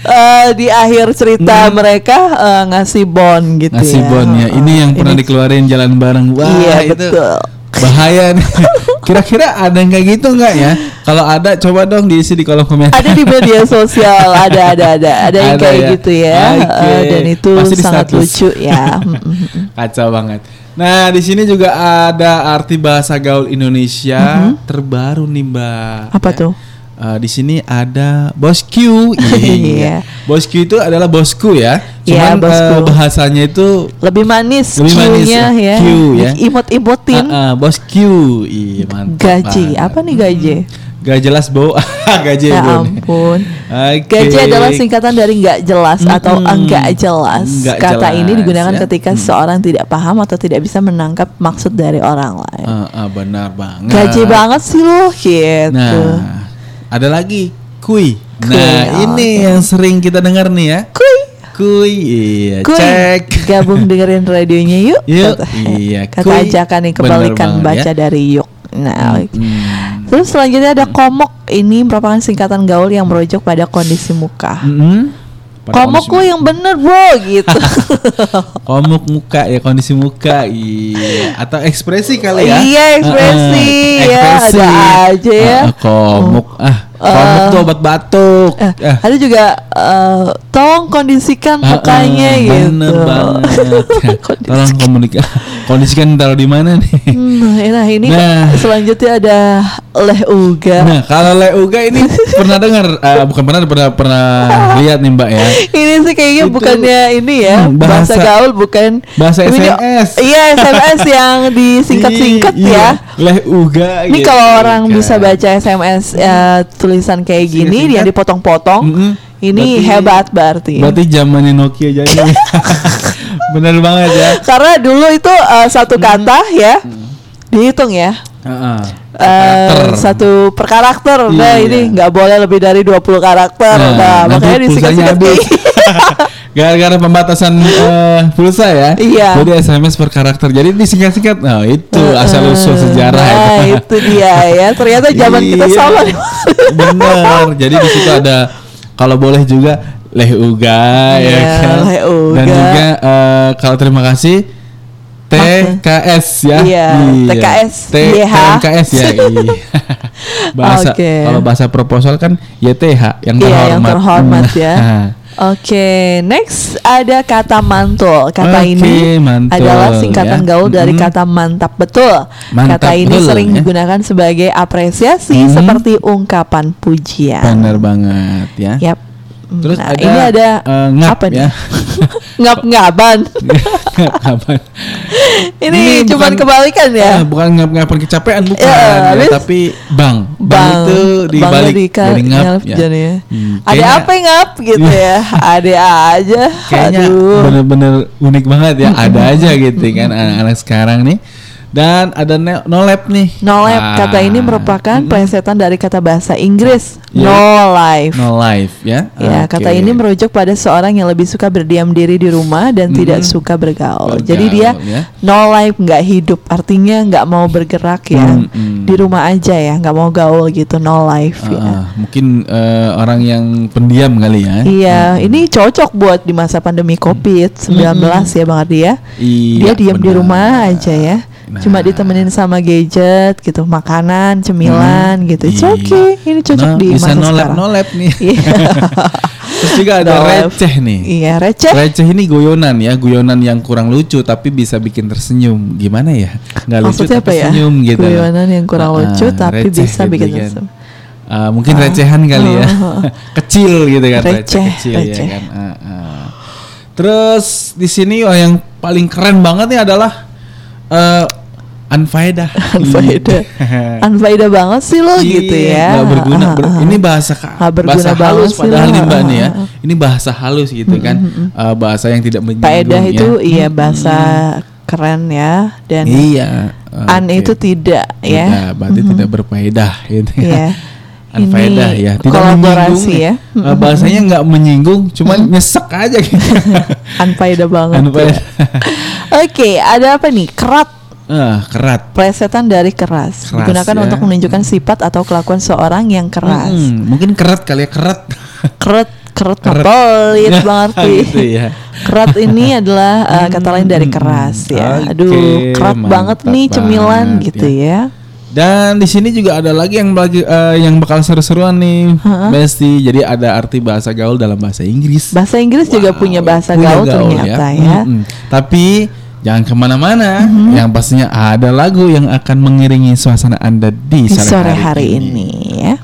Eh, di akhir cerita mereka eh, ngasih bon gitu Hmm. Ngasih ya. bon ya. Ini yang pernah Ini- dikeluarin jalan bareng. Wah, Iya, itu betul. bahaya nih. Kira-kira ada yang kayak gitu nggak ya? Kalau ada coba dong diisi di kolom komentar. Ada di media sosial, ada ada ada, ada yang Ada kayak ya? gitu ya. Oke. Eh, dan itu Pasti sangat lucu ya. Kacau banget. Nah, di sini juga ada arti bahasa gaul Indonesia terbaru nih, Mbak. Apa Ya. tuh? Eh, di sini ada bosku. Iya. Bosku itu adalah bosku ya. Iya, Cuman bosku. eh, bahasanya itu Lebih manis Lebih manis ya. ya. Q ya. Imut-imutin. Ah, ah, bosku. Iya, mantap. gaji. banget. Apa nih gaji? Gak jelas, Bo. gaji, Ya ampun. Oke. Gaji adalah singkatan dari nggak jelas atau Mm-mm. enggak jelas. Nggak Kata jelas, ini digunakan ya. ketika seseorang tidak paham atau tidak bisa menangkap maksud dari orang lain. Ah, ah, benar banget. Gaji banget sih lo gitu. Nah, ada lagi kui. Kui, Nah, oh, ini yang sering kita dengar nih ya. Kuy, Kui, iya. kuy. Cek. Gabung dengerin radionya yuk. Yuk, Kata, iya, Kata kuy. ajakan nih kebalikan banget baca ya. dari yuk. Nah. Hmm. Terus selanjutnya ada komok. Ini merupakan singkatan gaul yang merujuk pada kondisi muka. Mm-mm. Lo yang bener bro gitu. komuk muka ya kondisi muka iya atau ekspresi kali ya Iya, ekspresi, Heeh, ya, ekspresi. ada aja ya. Ah, komuk ah komuk tuh obat batuk Eh, Ah, ada juga eh, tolong kondisikan ah, mukanya ah, gitu. bener banget tolong komunika kondisikan taruh di mana nih Hmm, nah ini Nah. selanjutnya ada leh uga. Nah, kalau Leuga ini pernah dengar eh, bukan pernah pernah pernah lihat nih, Mbak ya. Ini sih kayaknya Itu- bukannya ini ya Hmm, bahasa, bahasa- gaul bukan bahasa SMS. Iya SMS yang disingkat-singkat Iya, ya. Leuga Ini gitu kalau orang kan. bisa baca SMS ya, tulisan kayak gini yang dipotong-potong, Mm-mm. ini Berarti- hebat berarti. Berarti zamannya Nokia jadi. Bener banget ya. Karena dulu itu eh, satu kata ya dihitung ya. Heeh. Eh, Karakter. satu per karakter. Nah, Iya. ini nggak boleh lebih dari 20 karakter. Nah, nanti makanya disingkat-singkat Gara-gara pembatasan eh, pulsa ya. Iya. Jadi SMS per karakter. Jadi disingkat-singkat. Nah, itu asal usul sejarah Nah, itu. itu dia ya. Ternyata zaman kita Iya. sama nih. Bener. Jadi di situ ada kalau boleh juga leh uga ya Iya, kan. leh uga. Dan juga eh, kalau terima kasih TKS ya. Iya, TKS, T YH. TKS ya. iya. bahasa Oke. kalau bahasa proposal kan YTH yang terhormat. Iya, yang terhormat ya. Oke, next ada kata mantul. Kata Oke, ini mantul, adalah singkatan ya. gaul dari kata mantap betul. Mantap kata ini betul, sering ya. digunakan sebagai apresiasi Mm-mm. seperti ungkapan pujian. Bener banget ya. Yap. Terus Nah, ada, ini ada eh, ngap apa nih? ya. Ngap-ngaban. Kapan? ini Ini cuman bukan- kebalikan ya. Ah, bukan ngap ngapan kecapean bukan, Ya, ya, tapi bang. Bang, Bang, itu dibalik dari ngap ngap ya. Hmm, Ada apa yang ngap gitu ya? Ada aja. Kayaknya bener-bener unik banget ya. Ada aja gitu kan anak-anak sekarang nih. Dan ada ne- no lab nih. No life Ah, kata ini merupakan mm, plesetan dari kata bahasa Inggris Ya. no life. no life ya. Ya, Oke. kata ini merujuk pada seorang yang lebih suka berdiam diri di rumah dan tidak suka bergaul. Bergaul, Jadi dia ya. no life nggak hidup, artinya nggak mau bergerak ya, Mm-mm. di rumah aja ya, nggak mau gaul gitu, no life. Ah, ya. ah, mungkin eh, orang yang pendiam kali ya. Iya, ini cocok buat di masa pandemi COVID-19 ya Bang Ardi ya. Iya, Dia diam di rumah aja ya. Cuma Nah. ditemenin sama gadget gitu, makanan, cemilan gitu. It's Iya. okay. Ini cocok No, di bisa masa no lab sekarang. no lab nih. Iya. Terus juga ada No receh nih. Iya, receh. Receh ini guyonan ya, guyonan yang kurang lucu tapi bisa bikin tersenyum. Gimana ya? Nggak lucu Maksudnya tapi ya? senyum gitu. Guyonan yang kurang Ah, lucu tapi receh bisa gitu bikin kan. tersenyum. Ah, mungkin recehan kali ya. Oh. kecil gitu kan, receh, Receh, kecil receh. ya kan. Ah, ah. Terus di sini oh, yang paling keren banget nih adalah eh unfaedah. Unfaedah. Unfaedah banget sih lo gitu Iya, ya. nggak berguna. Ah, Ber- ah, ini ah. bahasa ka- Nggak berguna bahasa halus sih padahal nih mbak nih ya. Ini bahasa halus gitu kan. Eh, bahasa yang tidak menyinggung Faedah ya. itu iya bahasa keren ya dan Iya. an oke. itu tidak ya. Tidak, berarti tidak berfaedah gitu ya. Unfaedah Ini ya, tidak kolaborasi menyinggung ya. Eh, bahasanya nggak menyinggung, cuman nyesek aja gitu. Unfaedah banget. Unfaedah. Oke, ada apa nih? Kerat Ah, kerat. plesetan dari keras, Keras, digunakan ya. untuk menunjukkan sifat atau kelakuan seorang yang keras. Mm, mungkin kerat kali ya kerat. Keret, keret, Keret. pelit Ya, banget gitu ya. Kerat ini adalah uh, kata lain dari keras ya. Oke, Aduh, kerat banget nih cemilan banget gitu ya. Dan di sini juga ada lagi yang bagi eh, yang bakal seru-seruan nih, Heeh. Besti. Jadi ada arti bahasa gaul dalam bahasa Inggris. Bahasa Inggris juga Wow, punya bahasa punya gaul, ternyata ya. Mm-mm. Tapi Jangan ke mana-mana. Mm -hmm. Yang pastinya ada lagu yang akan mengiringi suasana Anda di sore, hari, hari ini. ini ya.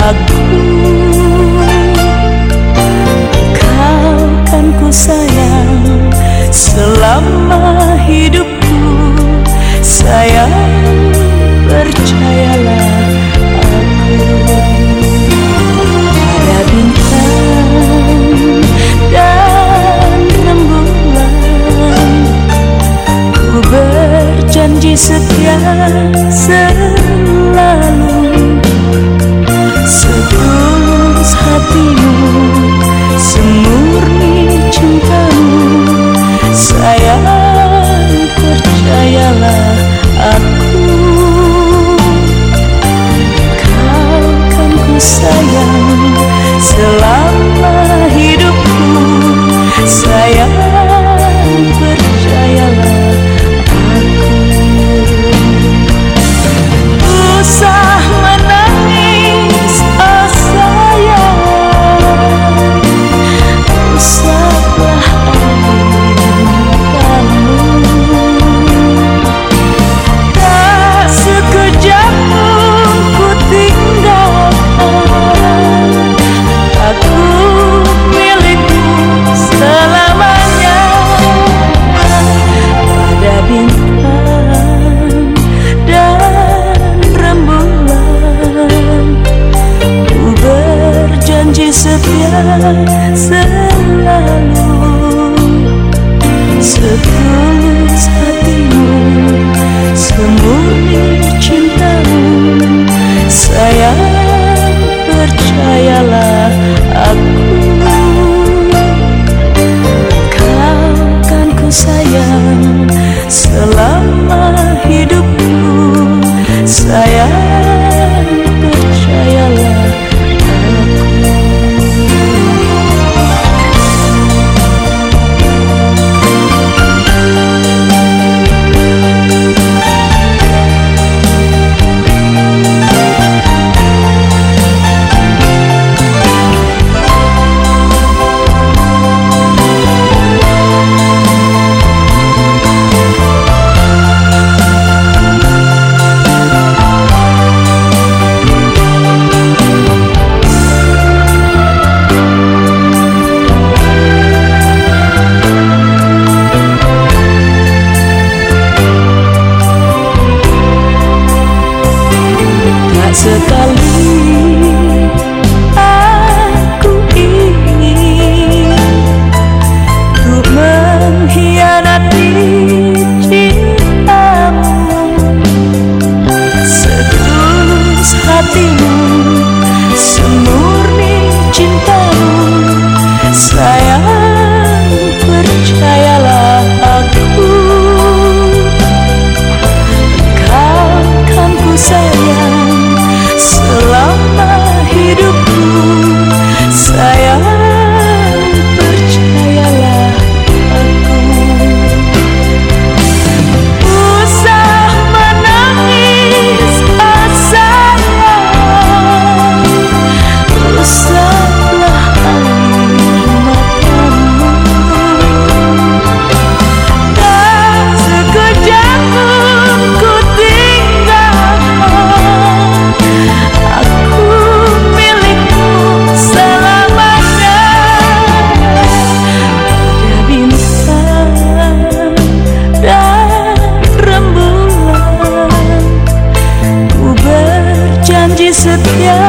aku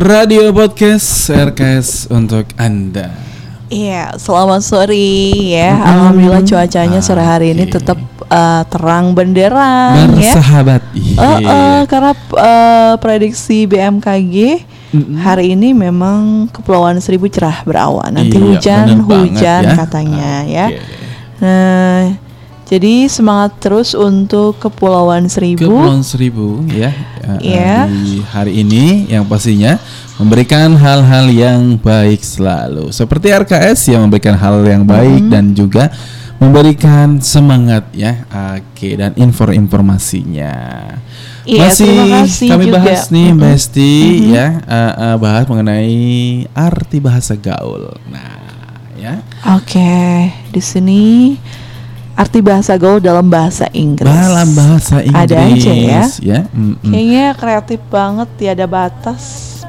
Radio Podcast RKS untuk Anda. Iya, selamat sore ya. Alhamdulillah cuacanya sore hari ini Oke. tetap uh, terang benderang ya. Bersahabat. Eh, eh, karena eh, prediksi BMKG hari ini memang Kepulauan Seribu cerah berawan. Nanti Iya, hujan, banget hujan ya. katanya ya. Oke. Nah, jadi semangat terus untuk Kepulauan Seribu. Kepulauan Seribu ya. eh, Iya. Di hari ini yang pastinya memberikan hal-hal yang baik selalu. Seperti RKS yang memberikan hal yang baik Mm-hmm. dan juga memberikan semangat ya. Oke, dan info-informasinya. Iya, Masih kami juga. bahas nih Mhm. Besti ya, eh, eh, bahas mengenai arti bahasa gaul. Nah, ya. Oke, di sini arti bahasa gaul dalam bahasa Inggris. Dalam bahasa Inggris Ada aja ya. ya. mm-mm. Kayaknya kreatif banget, tiada batas.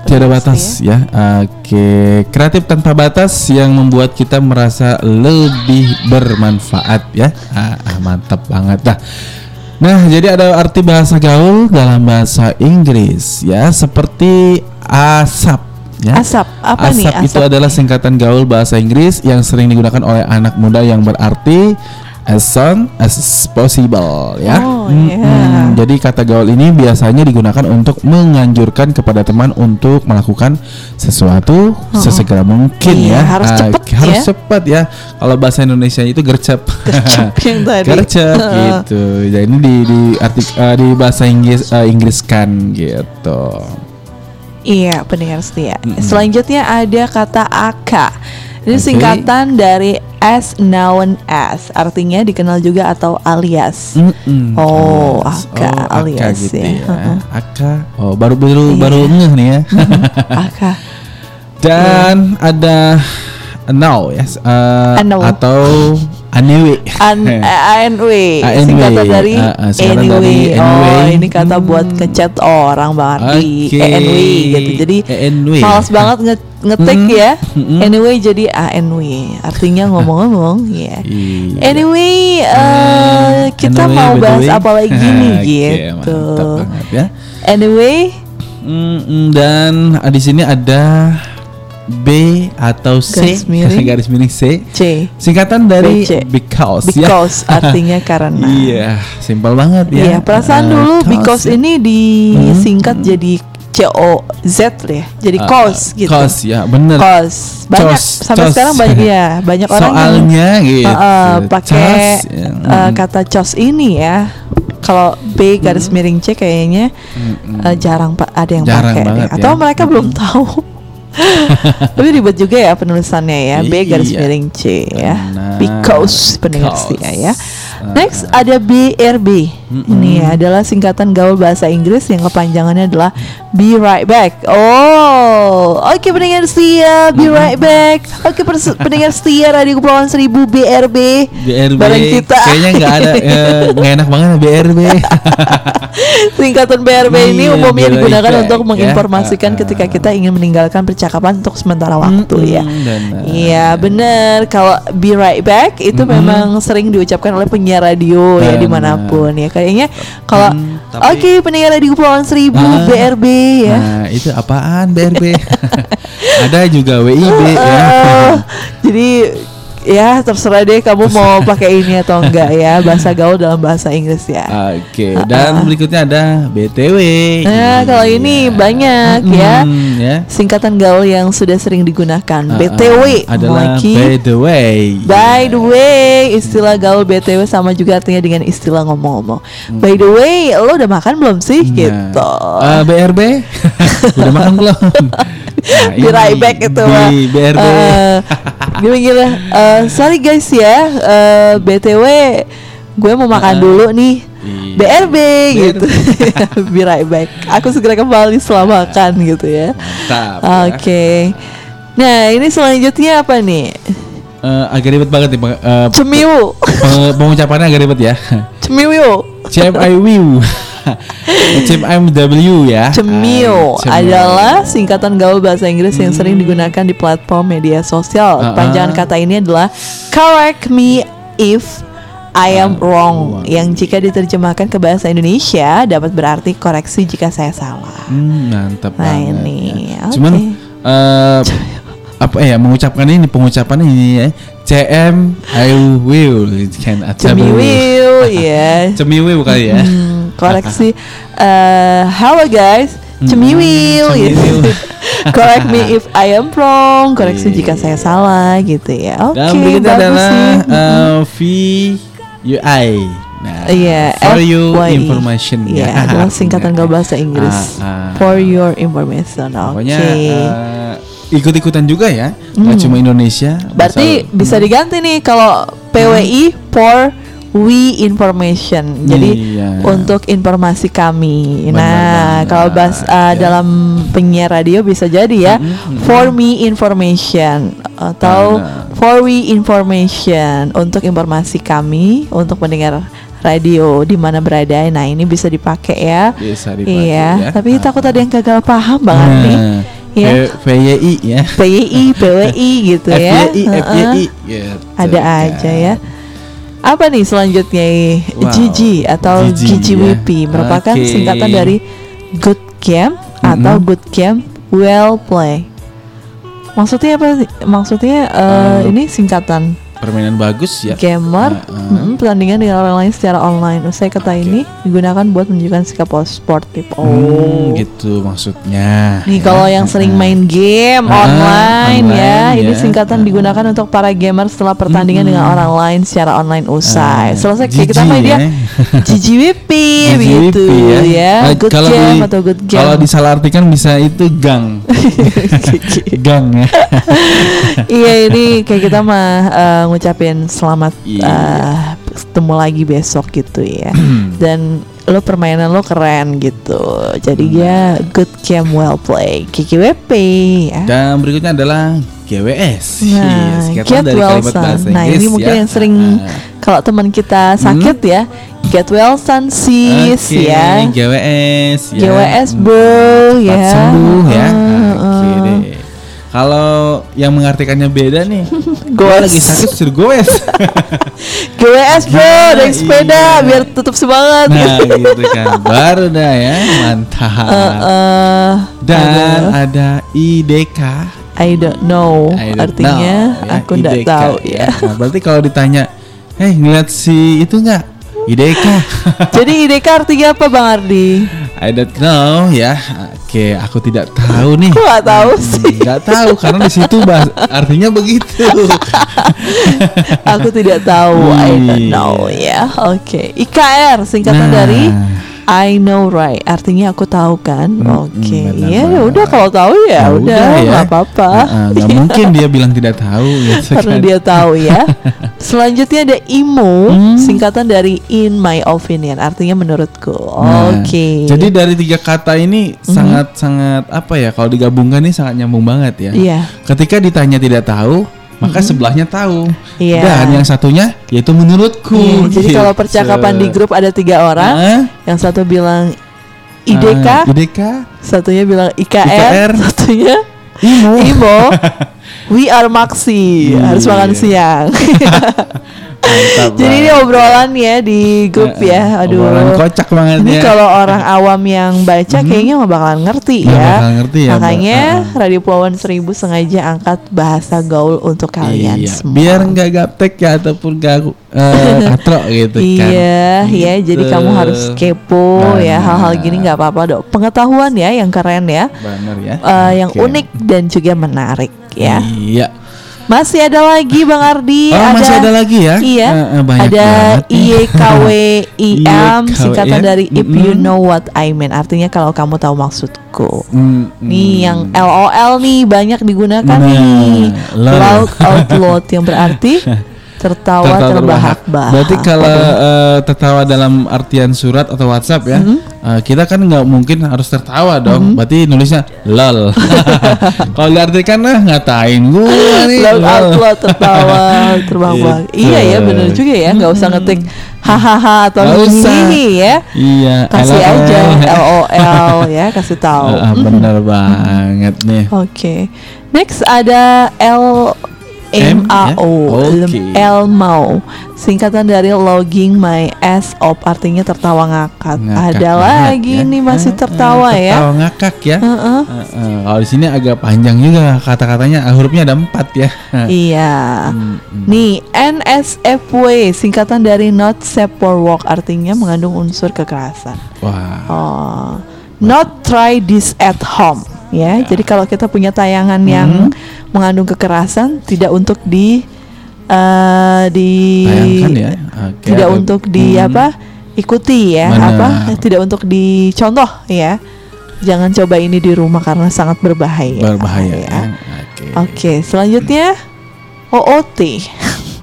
Tiada batas ya. Oke, kreatif tanpa batas yang membuat kita merasa lebih bermanfaat ya. Ah, ah, mantap banget dah. Nah, jadi ada arti bahasa gaul dalam bahasa Inggris ya, seperti asap ya. Asap, apa nih asap itu asap adalah singkatan gaul bahasa Inggris yang sering digunakan oleh anak muda yang berarti as soon as possible ya. Oh, Mm-mm. iya. Jadi kata gaul ini biasanya digunakan untuk menganjurkan kepada teman untuk melakukan sesuatu sesegera mungkin Iya, ya. harus cepet harus ya. cepat ya. Kalau bahasa Indonesia itu gercep. Gercep yang tadi. gercep gitu. Jadi ini di di artik eh, di bahasa Inggris eh, Inggris kan gitu. Iya, pendengar setia. Mm-mm. Selanjutnya ada kata aka. Ini Oke. singkatan dari as known as, artinya dikenal juga atau alias. Mm-mm. Oh, Alias. aka, alias gitu ya. ya. Heeh. Aka. Oh, baru baru Iya. baru ngeh nih ya. Aka. Dan ada now ya, eh, Ano. atau Anyway. An ANW ANW. singkatan dari ah, singkatan anyway. dari Oh, anyway. ini kata buat Hmm. ngechat orang Bang Ardi. Oke. ANW gitu. Jadi ANW. males banget nge ngetik Mm. ya. Mm-mm. Anyway jadi ANW. Artinya ngomong-ngomong ya. Iya. Anyway, eh, kita Anyway, mau bahas apa lagi nih Oke, gitu. Mantap banget ya. Anyway, Mm, dan ah, di sini ada B atau C Garis miring. garis miring C C. singkatan dari BC. because, ya. Because artinya karena. iya simpel banget ya Iya, perasaan Eh, dulu cause because ya. ini disingkat jadi C O Z ya. Jadi Ah, cause gitu. cause ya bener Cause. Banyak Cos, sampai cos. sekarang banyak ya, banyak orang yang soalnya gitu uh, uh, pakai Cos, ya. uh, kata cos ini ya. Kalau B garis miring C kayaknya uh, jarang pak ada yang Jarang pakai atau ya. mereka belum tahu. Tapi ribet juga ya penulisannya ya B garis Iya. miring C ya. Benar. Because pendengar setia ya. Ah. Next ada BRB. Ini adalah singkatan gaul bahasa Inggris yang kepanjangannya adalah Be Right Back. Oh, oke pendengar setia, Be Right Back. Oke pers- pendengar setia Radio Kepulauan Seribu BRB. BRB Bareng kita. kayaknya nggak ada eh, nggak enak banget BRB Singkatan BRB ini Iya, umumnya digunakan Back, untuk ya. menginformasikan ah. ketika kita ingin meninggalkan percakapan untuk sementara waktu ya. Mm-mm, benar. Iya bener Kalau be right back itu memang sering diucapkan oleh penyiar radio ya Benar. di mana pun ya kayaknya kalau Hmm, oke tapi- penyiar radio Kepulauan Seribu Ah. BRB ya. Nah, itu apaan BRB? Ada juga WIB ya. Eh, jadi ya terserah deh kamu mau pakai ini atau enggak ya bahasa gaul dalam bahasa Inggris ya. Oke, dan berikutnya ada BTW. Nah kalau ini banyak ya Mm, ya. singkatan gaul yang sudah sering digunakan Ah, BTW ah, adalah Lagi. by the way. By the way, istilah gaul BTW sama juga artinya dengan istilah ngomong-ngomong. By the way, lo udah makan belum sih? Nah, Gitu. eh, BRB udah makan belum? Nah, Be right ini, back itu di mah. BRB. Eh, gila gila. Eh, sorry guys ya, eh, BTW gue mau makan dulu nih. Iya. BRB gitu. Be right back. Aku segera kembali setelah makan gitu ya. Mantap. Oke. ya. Nah, ini selanjutnya apa nih? Eh, agak ribet banget nih. Eh, Cemiu. peng- pengucapannya agak ribet ya. Cemiu. CMIW. CMIW ya. Cemil Ah, cemil. adalah singkatan gaul bahasa Inggris yang sering digunakan di platform media sosial. Ah, Panjangan ah. kata ini adalah correct me if I am Ah, wrong yang jika diterjemahkan ke bahasa Indonesia dapat berarti koreksi jika saya salah. Hmm, mantap Nah, banget. ini, ya. oke. Cuman eh, apa ya mengucapkan ini pengucapannya ini ya. CM I will kan Cemiwil ya. Cemiwiw kali ya. Hmm, koreksi eh halo guys Cemiwil gitu. Cemiwil. Correct me if I am wrong Koreksi Iya. jika saya salah gitu ya Oke Dan berikutnya adalah sih. eh, VUI. Nah, Iya, for you information Iya, ya. adalah singkatan gaul bahasa Inggris. Ah, ah. For your information. Oke. Pokoknya eh, ikut-ikutan juga ya, nggak cuma Indonesia. Hmm. Berarti bisa diganti nih kalau PWI for we information. Jadi Iya. untuk informasi kami. Benar nah, banget, kalau bahas uh, ya. dalam penyiar radio bisa jadi ya for me information atau Nah. for we information untuk informasi kami untuk mendengar radio di mana berada. Nah, ini bisa dipakai ya. Bisa dipakai Iya, ya. tapi Ah. takut ada yang gagal paham banget nih. Nah, Ya. V- VYI ya. PYI, PWI gitu ya. FYI. FYI gitu Ada aja ya. Apa nih selanjutnya? Wow. GG atau GG, GGWP ya. merupakan Oke. singkatan dari Good Game atau Mm-mm. Good Game Well Play. Maksudnya apa? sih? Maksudnya eh, Eh, ini singkatan Permainan bagus ya. gamer Heeh. mm, pertandingan dengan orang lain secara online. Usai kata ini digunakan buat menunjukkan sikap sportif. Oh. Hmm, gitu maksudnya. Nih ya. kalau yang sering main game Ah, online, ya, online ini ya. singkatan Ah. digunakan untuk para gamer setelah pertandingan dengan orang lain secara online usai. Ah, Selesai kayak kita GG main dia ya. GGWP GGWP gitu ya. Eh, Good kalau game di- atau good game. Kalau disalahartikan bisa itu gang. gang ya. iya ini kayak kita mah eh, ngucapin selamat Iya. eh, ketemu lagi besok gitu ya. Dan lo permainan lo keren gitu. Jadi ya good game well play. GGWP ya. Dan berikutnya adalah GWS. Nah, Iya, singkatan get dari well son. bahasa Nah, Inggris ini mungkin ya. yang sering Ah. kalau teman kita sakit ya, get well son sis Oke, ya. GWS ya. GWS Hmm, bro cepat ya. sembuh ya. Uh, uh. deh. Kalau yang mengartikannya beda nih, Goes. lagi sakit suruh goes. GWS bro, Gimana? naik sepeda Iya. biar tetap semangat. nah, gitu kan. Baru dah ya, mantap. Eh, Dan aduh, ada IDK. I don't know I don't artinya know, ya, aku IDK, tahu ya. Nah, berarti kalau ditanya, "Hei, ngeliat si itu nggak? IDK." Jadi IDK artinya apa Bang Ardi? I don't know ya. Oke, aku tidak tahu nih. Kok nggak tahu Hmm, sih? Nggak tahu karena di situ bahas artinya begitu. Aku tidak tahu. I don't Iya. know ya. Oke. IKR singkatan Nah. dari I know right. Artinya aku tahu kan. Oke. benar Ya banget. udah kalau tahu ya Ya udah nggak apa-apa. Heeh, nggak mungkin dia bilang tidak tahu gitu Karena kan. dia tahu ya. Selanjutnya ada IMO, Hmm. singkatan dari in my opinion. Artinya menurutku. Nah, Oke. Jadi dari tiga kata ini sangat-sangat apa ya? Kalau digabungkan ini sangat nyambung banget ya. Iya. Ketika ditanya tidak tahu, maka sebelahnya tahu. Iya. Dan yang satunya yaitu menurutku. Iya, Jadi gitu. kalau percakapan di grup ada tiga orang, Hah? yang satu bilang IDK, Ah, IDK, satunya bilang IKR, IKR. satunya IMO. IMO. We are Maxi, Iya. harus makan siang. Mantap Jadi ini obrolan ya di grup ya. Aduh. obrolan kocak banget Ini ya. kalau orang awam yang baca kayaknya nggak bakalan ngerti Nggak ya. bakalan ngerti ya, Makanya Mbak. Radio Pulauan Seribu sengaja angkat bahasa gaul untuk kalian Iya, semua. biar nggak gaptek ya ataupun nggak eh, katrok gitu kan. Iya, ya. Jadi Gitu. kamu harus kepo ya. Benar. Hal-hal gini nggak apa-apa dok. Pengetahuan ya yang keren ya, Benar ya. Eh, yang Oke. unik dan juga menarik ya. Iya. Masih ada lagi Bang Ardi. Oh, masih ada lagi ya? Iya. Eh, banyak ada nih. IYKWIM IYKWIM, singkatan dari If You mm-mm. Know What I Mean. Artinya kalau kamu tahu maksudku. Hmm, Nih hmm. yang LOL nih banyak digunakan Nah, nih. lol. Loud out loud yang berarti tertawa, terbahak-bahak. Berarti kalau eh, tertawa dalam artian surat atau WhatsApp ya, Mm-hmm. eh, kita kan nggak mungkin harus tertawa dong. Berarti nulisnya lol. kalau diartikan nah ngatain gua nih. Lol. tertawa terbahak-bahak. Gitu. Iya ya bener juga ya, nggak usah ngetik hahaha atau hihihi ya. Iya. Kasih aja LOL ya, kasih tahu. Ah, bener banget nih. Oke. Next ada L M A O M, ya? Oke. L mau singkatan dari logging my ass off artinya tertawa ngakak. Ngakak ada lagi ya. nih masih Eh, tertawa ya. Tertawa ngakak ya. Heeh. Eh, eh, Kalau di sini agak panjang juga kata-katanya, hurufnya ada empat ya. Iya. Hmm, hmm. Nih NSFW singkatan dari not safe for work artinya mengandung unsur kekerasan. Wah. Oh, not try this at home ya. Jadi kalau kita punya tayangan yang mengandung kekerasan tidak untuk di eh, di Tayangkan ya. Oke, tidak untuk di Hmm. apa ikuti ya Benar. apa tidak untuk dicontoh ya. Jangan coba ini di rumah karena sangat berbahaya. Berbahaya ya. ya. Oke. Oke, selanjutnya OOT.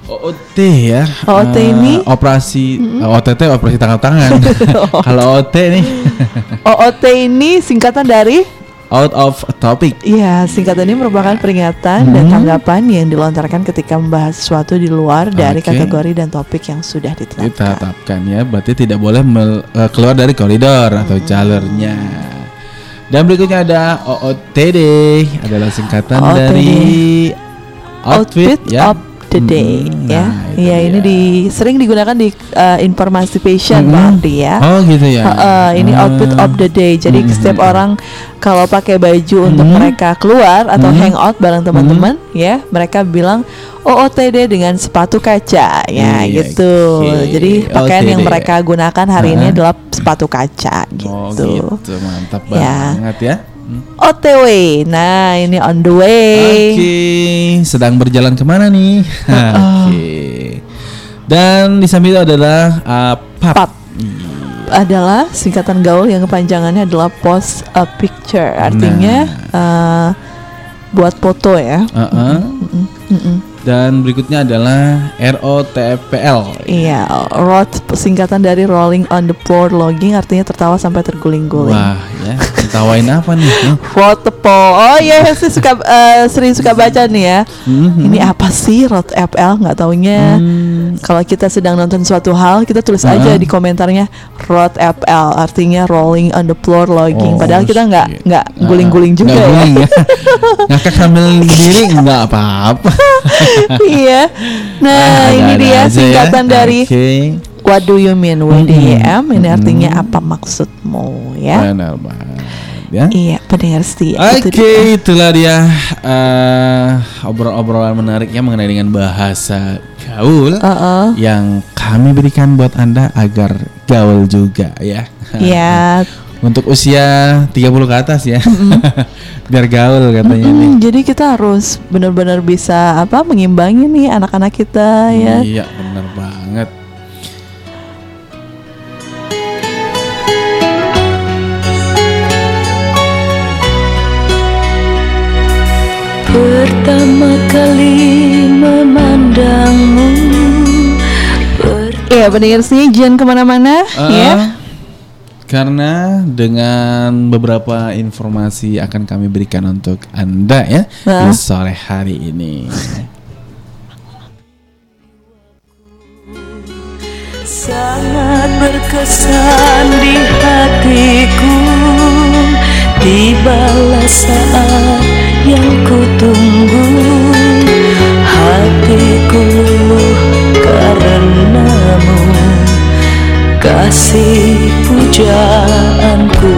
OOT ya. OOT Eh, ini? operasi eh, OTT operasi tangkap tangan. Kalau OT nih OOT ini singkatan dari out of topic. Iya, singkatan ini merupakan peringatan dan tanggapan yang dilontarkan ketika membahas sesuatu di luar dari kategori dan topik yang sudah ditetapkan. ditetapkan ya berarti tidak boleh eh, keluar dari koridor atau jalurnya dan berikutnya ada OOTD adalah singkatan OOTD. dari outfit, Outfit ya of the day Hmm, ya. nah, Iya, ini di sering digunakan di uh, informasi passion Hmm. Bang Ardi ya. oh gitu ya Heeh, ini Hmm. outfit of the day. Jadi Hmm, setiap hmm, orang kalau pakai baju untuk Hmm. mereka keluar atau Hmm. hangout bareng teman-teman ya, mereka bilang OOTD dengan sepatu kaca ya Iya, gitu. oke. Jadi pakaian yang OOTD. mereka gunakan hari ini Heeh. adalah sepatu kaca oh gitu. gitu mantap Ya. banget ya Hmm. OTW. Nah, ini on the way. Oke, sedang berjalan ke mana nih? Oke. Dan di samping itu adalah uh, pub. Pub. adalah singkatan gaul yang kepanjangannya adalah post a picture. Artinya eh, buat foto ya. Uh-uh. Mm-mm. Dan berikutnya adalah ROTFPL. Iya, rot singkatan dari rolling on the floor logging artinya tertawa sampai terguling-guling. Wah, ya. Ketawain apa nih? Foto po. Oh iya, saya suka eh, sering suka baca nih ya. Mhm. Ini apa sih Rot FL? Nggak taunya. Kalau kita sedang nonton suatu hal, kita tulis aja Hmm. Ah. di komentarnya Rot FL, artinya rolling on the floor logging. Oh, Padahal kita nggak nggak Ah, guling-guling juga nggak ya. guling ya. Ngakak sambil berdiri nggak apa-apa. iya. Nah, ini Ada-ada dia aja ya. singkatan dari Oke. What do you mean WDM? Ini Mm-mm. artinya apa maksudmu ya? Benar banget ya. Iya, pendengar setia. Oke, itu dia. itulah dia eh, obrol-obrolan menariknya mengenai dengan bahasa gaul Uh-uh. yang kami berikan buat Anda agar gaul juga ya. Ya, Untuk usia 30 ke atas ya. Biar gaul katanya nih. Mm, jadi kita harus benar-benar bisa apa mengimbangi nih anak-anak kita ya. Iya, benar banget. Pertama kali memandangmu Iya, pendengar sini jangan ke mana-mana Eh, ya. Karena dengan beberapa informasi akan kami berikan untuk Anda ya Ah. di sore hari ini. sangat berkesan di hatiku Tibalah saat yang kutunggu Hatiku luluh karenamu. Kasih pujaanku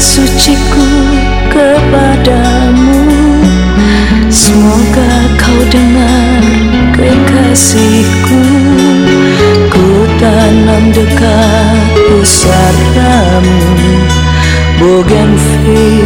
suciku kepadamu. Semoga kau dengar kekasihku. Ku tanam dekat pusaramu Bougainville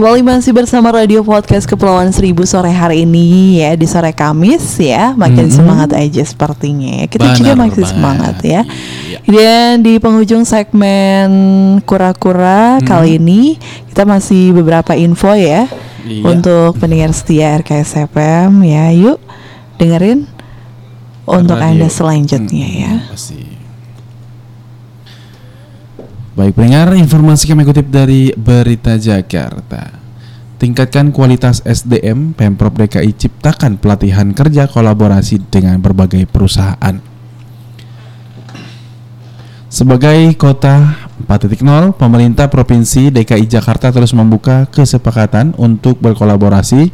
Kembali masih bersama Radio Podcast Kepulauan Seribu sore hari ini ya di sore Kamis ya makin semangat aja sepertinya ya. Kita juga Benar makin banget. semangat ya. Iya. Dan di penghujung segmen kura-kura kali ini kita masih beberapa info ya Iya. untuk pendengar setia RKS FM ya. Yuk dengerin untuk Radio. anda selanjutnya Mm, ya. Pasti. Baik pendengar, informasi kami kutip dari Berita Jakarta. Tingkatkan kualitas SDM, Pemprov DKI ciptakan pelatihan kerja kolaborasi dengan berbagai perusahaan. Sebagai kota 4.0, pemerintah Provinsi DKI Jakarta terus membuka kesepakatan untuk berkolaborasi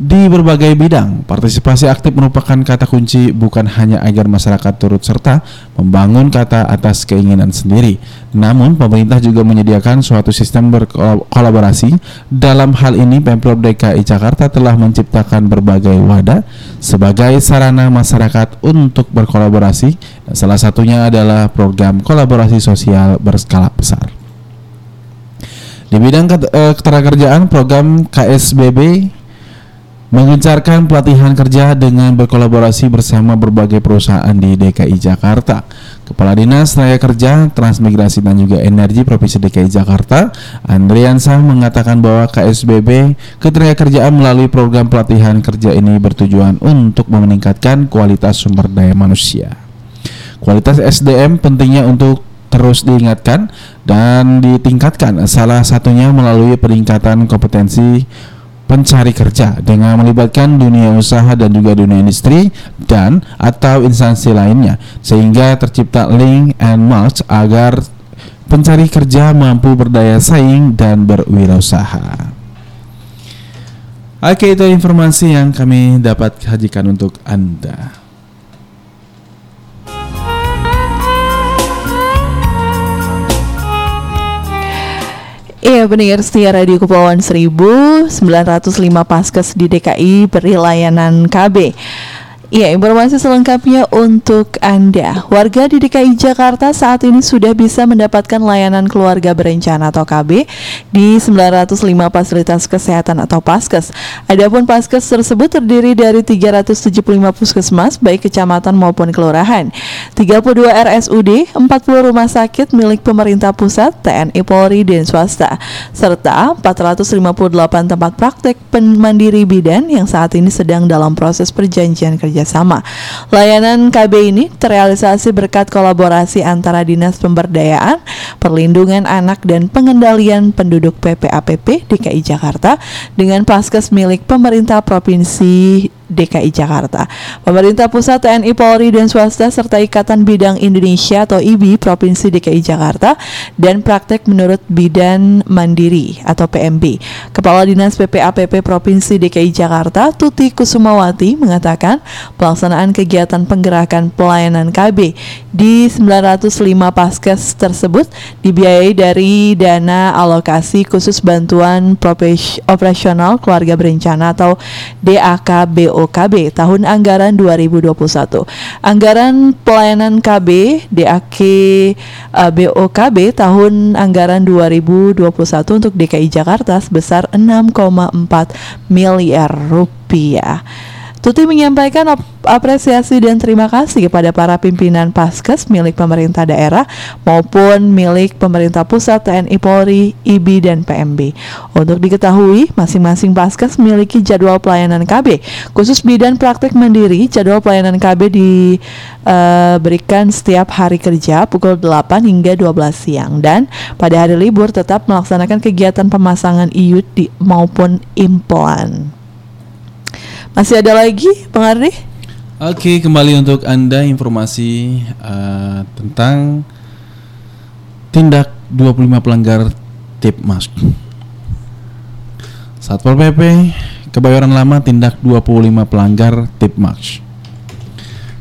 di berbagai bidang. Partisipasi aktif merupakan kata kunci bukan hanya agar masyarakat turut serta membangun kata atas keinginan sendiri. Namun pemerintah juga menyediakan suatu sistem berkolaborasi. Dalam hal ini Pemprov DKI Jakarta telah menciptakan berbagai wadah sebagai sarana masyarakat untuk berkolaborasi. Salah satunya adalah program kolaborasi sosial berskala besar. Di bidang eh, ketenagakerjaan program KSBB mengencarkan pelatihan kerja dengan berkolaborasi bersama berbagai perusahaan di DKI Jakarta. Kepala Dinas Tenaga Kerja, Transmigrasi dan juga Energi Provinsi DKI Jakarta, Andriansah mengatakan bahwa KSBB Ketenagakerjaan melalui program pelatihan kerja ini bertujuan untuk meningkatkan kualitas sumber daya manusia. Kualitas SDM pentingnya untuk terus diingatkan dan ditingkatkan salah satunya melalui peningkatan kompetensi pencari kerja dengan melibatkan dunia usaha dan juga dunia industri dan atau instansi lainnya sehingga tercipta link and match agar pencari kerja mampu berdaya saing dan berwirausaha. Oke itu informasi yang kami dapat hajikan untuk Anda. Iya pendengar setia Radio Kepulauan 1905 Paskes di DKI beri layanan KB Iya, informasi selengkapnya untuk Anda. Warga di DKI Jakarta saat ini sudah bisa mendapatkan layanan keluarga berencana atau KB di 905 fasilitas kesehatan atau Paskes. Adapun Paskes tersebut terdiri dari 375 puskesmas baik kecamatan maupun kelurahan, 32 RSUD, 40 rumah sakit milik pemerintah pusat, TNI Polri dan swasta, serta 458 tempat praktek mandiri bidan yang saat ini sedang dalam proses perjanjian kerjasama. Layanan KB ini terrealisasi berkat kolaborasi antara Dinas Pemberdayaan, Perlindungan Anak dan Pengendalian Penduduk PPAPP DKI Jakarta dengan Paskes milik pemerintah Provinsi DKI Jakarta. Pemerintah pusat TNI Polri dan swasta serta Ikatan Bidang Indonesia atau IBI Provinsi DKI Jakarta dan praktek menurut Bidan Mandiri atau PMB. Kepala Dinas PPAPP Provinsi DKI Jakarta Tuti Kusumawati mengatakan pelaksanaan kegiatan penggerakan pelayanan KB di 905 paskes tersebut dibiayai dari dana alokasi khusus bantuan operasional keluarga berencana atau DAK BOKB tahun anggaran 2021. Anggaran pelayanan KB DAK eh, BOKB tahun anggaran 2021 untuk DKI Jakarta sebesar 6,4 miliar rupiah. Tuti menyampaikan ap- apresiasi dan terima kasih kepada para pimpinan Paskes milik pemerintah daerah maupun milik pemerintah pusat TNI Polri, IBI, dan PMB. Untuk diketahui, masing-masing Paskes memiliki jadwal pelayanan KB. Khusus bidan praktek mandiri, jadwal pelayanan KB diberikan setiap hari kerja pukul 8 hingga 12 siang dan pada hari libur tetap melaksanakan kegiatan pemasangan iud maupun implan. Masih ada lagi, Bang Ardi? Oke, kembali untuk Anda informasi eh, tentang tindak 25 pelanggar tip mask. Satpol PP Kebayoran Lama tindak 25 pelanggar tip mask.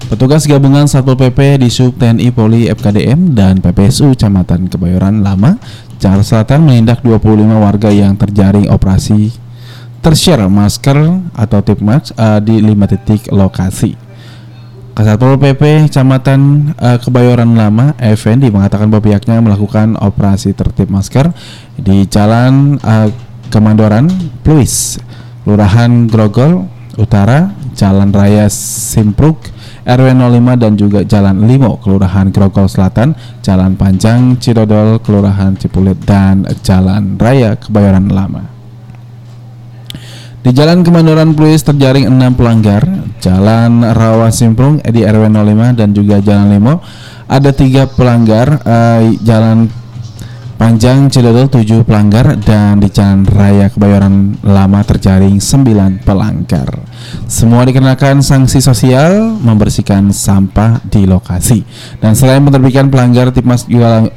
Petugas gabungan Satpol PP di Sub TNI Polri FKDM dan PPSU Kecamatan Kebayoran Lama, Jakarta Selatan menindak 25 warga yang terjaring operasi tershare masker atau tip mask eh, di lima titik lokasi. Kasatpol PP Kecamatan eh, Kebayoran Lama Effendi mengatakan bahwa pihaknya melakukan operasi tertib masker di Jalan eh, Kemandoran Pluis, Kelurahan Grogol Utara, Jalan Raya Simpruk, RW 05 dan juga Jalan Limo, Kelurahan Grogol Selatan, Jalan Panjang Cidodol, Kelurahan Cipulit dan Jalan Raya Kebayoran Lama. Di Jalan Kemandoran Pluis terjaring 6 pelanggar, Jalan Rawa Simprung di RW 05 dan juga Jalan Limo ada tiga pelanggar, eh, Jalan Panjang Cidodol 7 pelanggar dan di Jalan Raya Kebayoran Lama terjaring 9 pelanggar. Semua dikenakan sanksi sosial membersihkan sampah di lokasi. Dan selain menerbitkan pelanggar Tipmas juga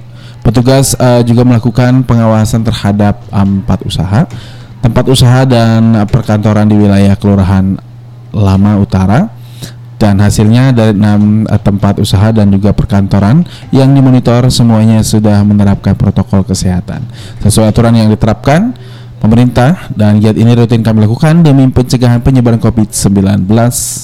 petugas eh, juga melakukan pengawasan terhadap empat usaha tempat usaha dan perkantoran di wilayah Kelurahan Lama Utara dan hasilnya dari enam eh, tempat usaha dan juga perkantoran yang dimonitor semuanya sudah menerapkan protokol kesehatan sesuai aturan yang diterapkan pemerintah dan giat ini rutin kami lakukan demi pencegahan penyebaran COVID-19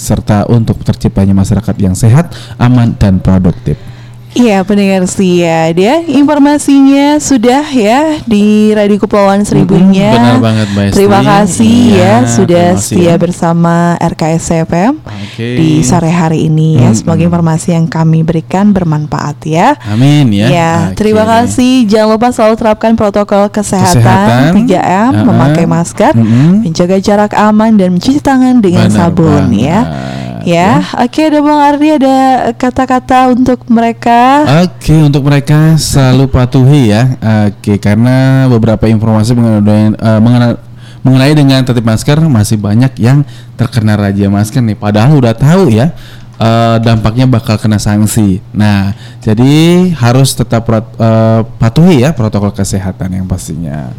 serta untuk terciptanya masyarakat yang sehat, aman dan produktif. Iya pendengar setia dia informasinya sudah ya di Radio Kepulauan Seribunya. benar banget, Mbak. Terima kasih Iya, ya sudah terima kasih setia ya. bersama RKS FM Oke. di sore hari ini ya. Semoga informasi yang kami berikan bermanfaat ya. Amin ya. Ya, Oke. terima kasih. Jangan lupa selalu terapkan protokol kesehatan, Kesehatan. 3M, Uh-uh. memakai masker, Mm-mm. menjaga jarak aman dan mencuci tangan dengan Benar sabun banget, ya. Ya, oke ada Bang Ardi ada kata-kata untuk mereka. Oke, untuk mereka selalu patuhi ya. Oke, karena beberapa informasi mengenai eh, mengenai, mengenai dengan tertib masker masih banyak yang terkena razia masker nih. Padahal udah tahu ya eh, dampaknya bakal kena sanksi. Nah, jadi harus tetap eh, patuhi ya protokol kesehatan yang pastinya.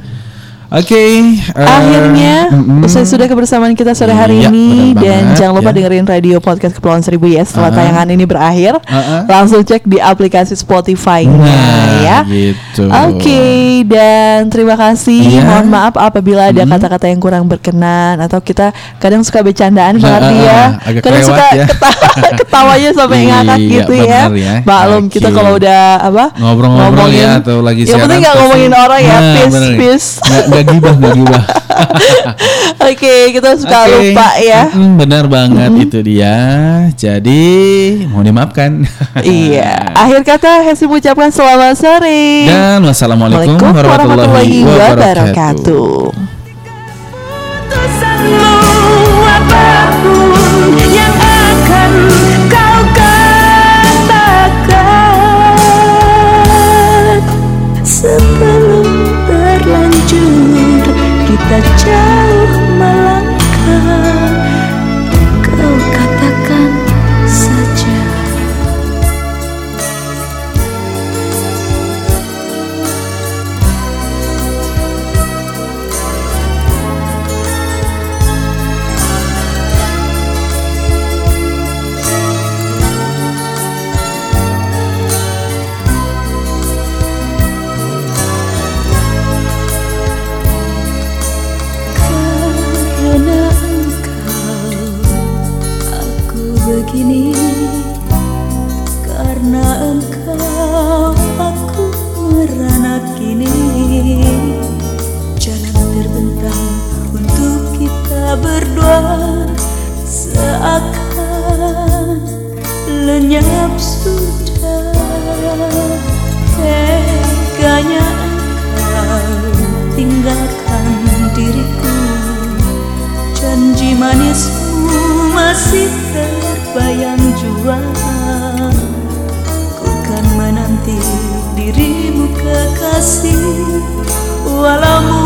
Oke. eh, Akhirnya usai sudah kebersamaan kita sore hari Iya, ini dan banget, jangan lupa ya. dengerin radio podcast Kepulauan Seribu ya setelah Uh-uh. tayangan ini berakhir. Uh-uh. Langsung cek di aplikasi Spotify-nya Nah, ya. gitu. Oke, dan terima kasih. Iya. Mohon maaf apabila ada Hmm. kata-kata yang kurang berkenan atau kita kadang suka bercandaan uh, ya. uh, agak Kadang suka ya. ketawa, ketawanya sampai Iya, ngakak gitu ya. ya. Maklum kita kalau udah apa ngobrol-ngobrol ya atau lagi Yang penting nggak ngomongin orang ya, Nah, peace, peace. Nggak, gibah, nggak gibah. Oke, kita suka Oke. lupa ya. Mm, benar banget itu dia. Jadi mohon dimaafkan. iya. Akhir kata Hesi mengucapkan selamat sore. Dan wassalamualaikum Waalaikumsalam warahmatullahi wabarakatuh. Keputusanmu Walau